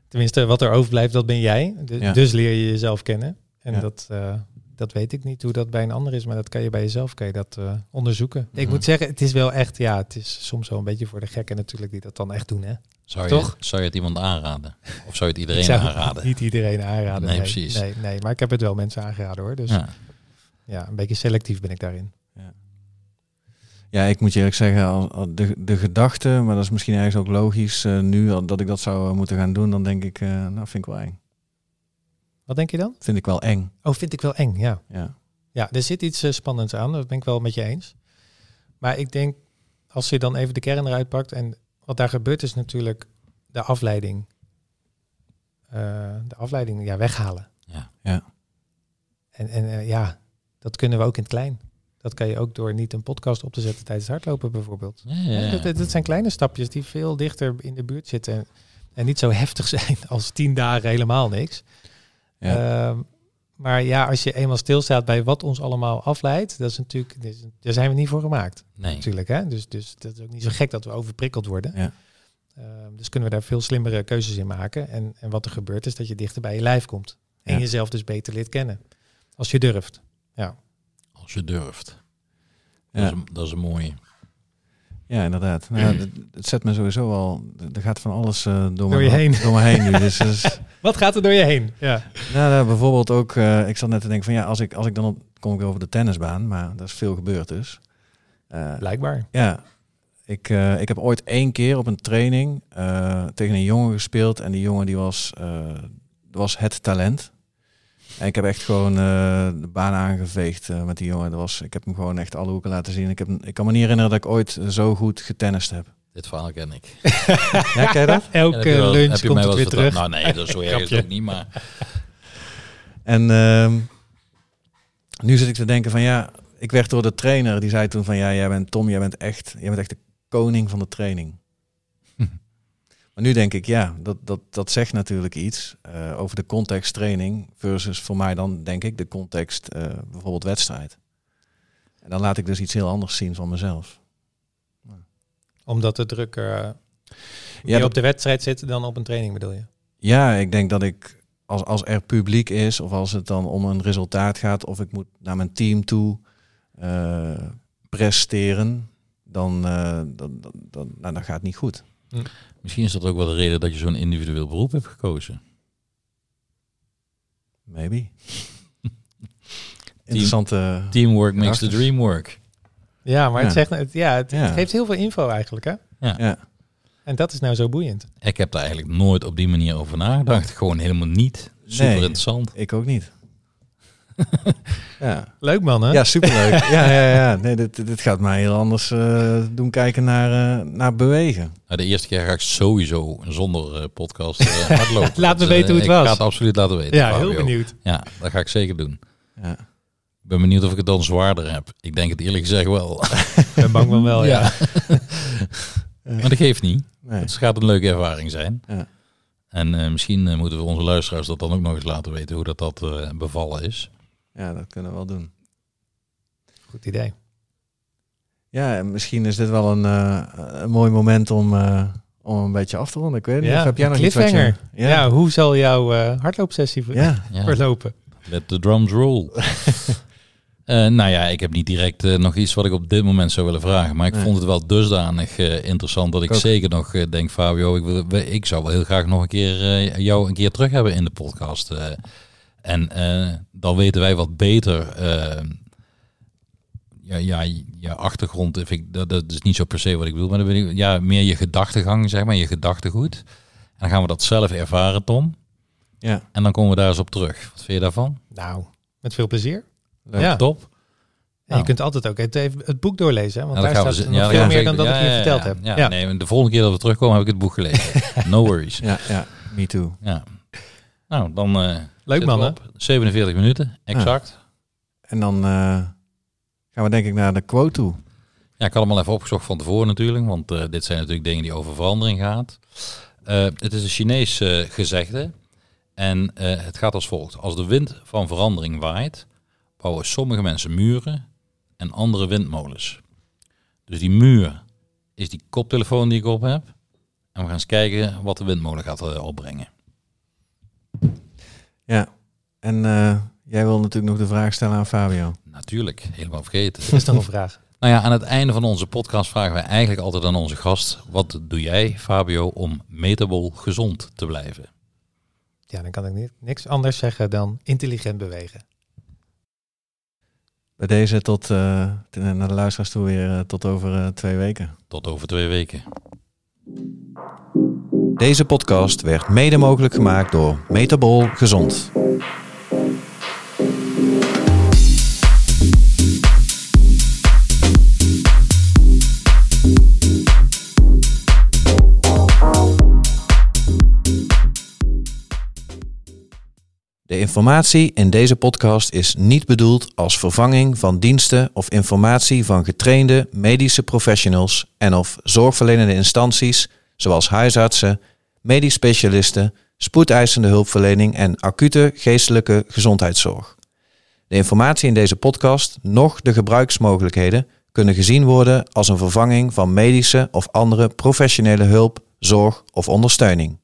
tenminste, wat er overblijft, dat ben jij. Du- Ja. Dus leer je jezelf kennen. En Ja. dat, eh, dat weet ik niet hoe dat bij een ander is. Maar dat kan je bij jezelf kan je dat, eh, onderzoeken. Ik Mhm. moet zeggen, het is wel echt... Ja, het is soms wel een beetje voor de gekken natuurlijk die dat dan echt doen. Hè? Zou je, Toch? zou je het iemand aanraden? Of zou je het iedereen Ik zou het aanraden? Niet iedereen aanraden. Nee, precies. Nee, nee, maar ik heb het wel mensen aangeraden hoor. Dus ja, Ja. een beetje selectief ben ik daarin. Ja, ik moet je eerlijk zeggen, al- al de, de gedachte, maar dat is misschien ergens ook logisch eh, nu, al dat ik dat zou moeten gaan doen, dan denk ik, eh, nou vind ik wel eng. Wat denk je dan? Vind ik wel eng, Oh, vind ik wel eng, ja. ja. Ja, er zit iets eh, spannends aan. Dat ben ik wel met je eens. Maar ik denk, als je dan even de kern eruit pakt... en wat daar gebeurt is natuurlijk de afleiding. Eh, de afleiding, ja, weghalen. Ja. Ja. En, en eh, ja, dat kunnen we ook in het klein. Dat kan je ook door niet een podcast op te zetten tijdens het hardlopen bijvoorbeeld. Ja, ja, ja. Dat, dat, dat zijn kleine stapjes die veel dichter in de buurt zitten. En, en niet zo heftig zijn als tien dagen helemaal niks. Ja. Ehm, maar ja, als je eenmaal stilstaat bij wat ons allemaal afleidt, dat is natuurlijk, daar zijn we niet voor gemaakt, Nee. natuurlijk. Hè? Dus, dus dat is ook niet zo gek dat we overprikkeld worden. Ja. Ehm, dus kunnen we daar veel slimmere keuzes in maken. En, en wat er gebeurt is dat je dichter bij je lijf komt. En Ja. jezelf dus beter leert kennen. Als je durft. Als je durft. Ja. Dat, is een, dat is een mooie. Ja, inderdaad. Nou, het, het zet me sowieso al, er gaat van alles eh, door, Door me, je heen. door me heen nu. Dus, dus Wat gaat er door je heen? Ja. nou, nou, bijvoorbeeld ook, eh, ik zat net te denken van ja, als ik, als ik dan op, kom ik over de tennisbaan, maar er is veel gebeurd dus. Eh, Blijkbaar. Ja, ik, ik heb ooit één keer op een training tegen een jongen gespeeld. En die jongen die was, was het talent. En ik heb echt gewoon uh, de baan aangeveegd uh, met die jongen. Dat was, ik heb hem gewoon echt alle hoeken laten zien. Ik, heb, ik kan me niet herinneren dat ik ooit zo goed getennist heb. Dit verhaal ken ik. ja, ken je dat? Elke ja, lunch heb je komt het weer terug. Nou nee, dat is zo erg ook niet, maar... En uh, nu zit ik te denken van ja, ik werd door de trainer, die zei toen van ja, jij bent Tom, jij bent echt, jij bent echt de koning van de training. Maar nu denk ik, ja, dat, dat, dat zegt natuurlijk iets uh, over de context training versus voor mij dan denk ik de context uh, bijvoorbeeld wedstrijd. En dan laat ik dus iets heel anders zien van mezelf. Omdat de druk uh, ja, op de wedstrijd zit dan op een training bedoel je? Ja, ik denk dat ik als, als er publiek is of als het dan om een resultaat gaat of ik moet naar mijn team toe presteren, dan, dan, dan, dan, nou, dan gaat het niet goed. Hm. Misschien is dat ook wel de reden dat je zo'n individueel beroep hebt gekozen. Maybe. Interessante. Teamwork makes the dream work. Ja, maar het, zegt, het, ja, het, geeft heel veel info eigenlijk, hè? Ja. ja. En dat is nou zo boeiend. Ik heb daar eigenlijk nooit op die manier over nagedacht. Gewoon helemaal niet. Super interessant. Ik ook niet. Ja. Leuk man, hè? Ja, superleuk. ja, ja, ja. Nee, dit, dit gaat mij heel anders uh, doen kijken naar, uh, naar bewegen. Nou, de eerste keer ga ik sowieso zonder uh, podcast hardlopen. laten we dus, weten hoe het was. Ik ga het absoluut laten weten. Ja, heel benieuwd. Ja, dat ga ik zeker doen. Ja. Ik ben benieuwd of ik het dan zwaarder heb. Ik denk het eerlijk gezegd wel. ik ben bang van wel, ja. maar dat geeft niet. Nee. Het gaat een leuke ervaring zijn. Ja. En misschien moeten we onze luisteraars dat dan ook nog eens laten weten hoe dat, dat bevallen is. Ja, dat kunnen we wel doen. Goed idee. Ja, misschien is dit wel een, uh, een mooi moment om, uh, om een beetje af te ronden. Ik weet niet, ja, heb jij nog iets wat je... ja. ja. hoe zal jouw uh, hardloopsessie ja. verlopen? Let the drums roll. nou ja, ik heb niet direct nog iets wat ik op dit moment zou willen vragen. Maar ik vond het wel dusdanig interessant dat ik, ik zeker nog denk, Fabio, ik, wil, ik zou wel heel graag nog een keer jou een keer terug hebben in de podcast. En uh, dan weten wij wat beter. Uh, ja, ja, je achtergrond, vind ik, dat, dat is niet zo per se wat ik wil. Maar dan ben ik, ja, meer je gedachtegang, zeg maar, je gedachtegoed. En dan gaan we dat zelf ervaren, Tom. Ja. En dan komen we daar eens op terug. Wat vind je daarvan? Nou, met veel plezier. Leuk. Ja. Top. En nou. je kunt altijd ook het, even het boek doorlezen, hè? want daar staat we, nog veel meer dan dat ik je verteld heb. Ja, nee, de volgende keer dat we terugkomen heb ik het boek gelezen. no worries. Ja, ja, me too. Ja. Nou, dan... Uh, Leuk man, hè? 47 minuten, exact. En dan uh, gaan we denk ik naar de quote toe. Ja, ik had hem al even opgezocht van tevoren natuurlijk, want uh, dit zijn natuurlijk dingen die over verandering gaat. Uh, het is een Chinees gezegde en het gaat als volgt. Als de wind van verandering waait, bouwen sommige mensen muren en andere windmolens. Dus die muur is die koptelefoon die ik op heb. En we gaan eens kijken wat de windmolen gaat opbrengen. Ja, en uh, jij wil natuurlijk nog de vraag stellen aan Fabio. Natuurlijk, helemaal vergeten. Dat is dan een vraag. Nou ja, aan het einde van onze podcast vragen wij eigenlijk altijd aan onze gast: wat doe jij, Fabio, om metabol gezond te blijven? Ja, dan kan ik niet, niks anders zeggen dan intelligent bewegen. Bij deze tot uh, naar de luisteraars toe weer uh, tot over uh, twee weken. Tot over twee weken. Deze podcast werd mede mogelijk gemaakt door Metabol Gezond. De informatie in deze podcast is niet bedoeld als vervanging van diensten of informatie van getrainde medische professionals en of zorgverlenende instanties zoals huisartsen, medisch specialisten, spoedeisende hulpverlening en acute geestelijke gezondheidszorg. De informatie in deze podcast, nog de gebruiksmogelijkheden, kunnen gezien worden als een vervanging van medische of andere professionele hulp, zorg of ondersteuning.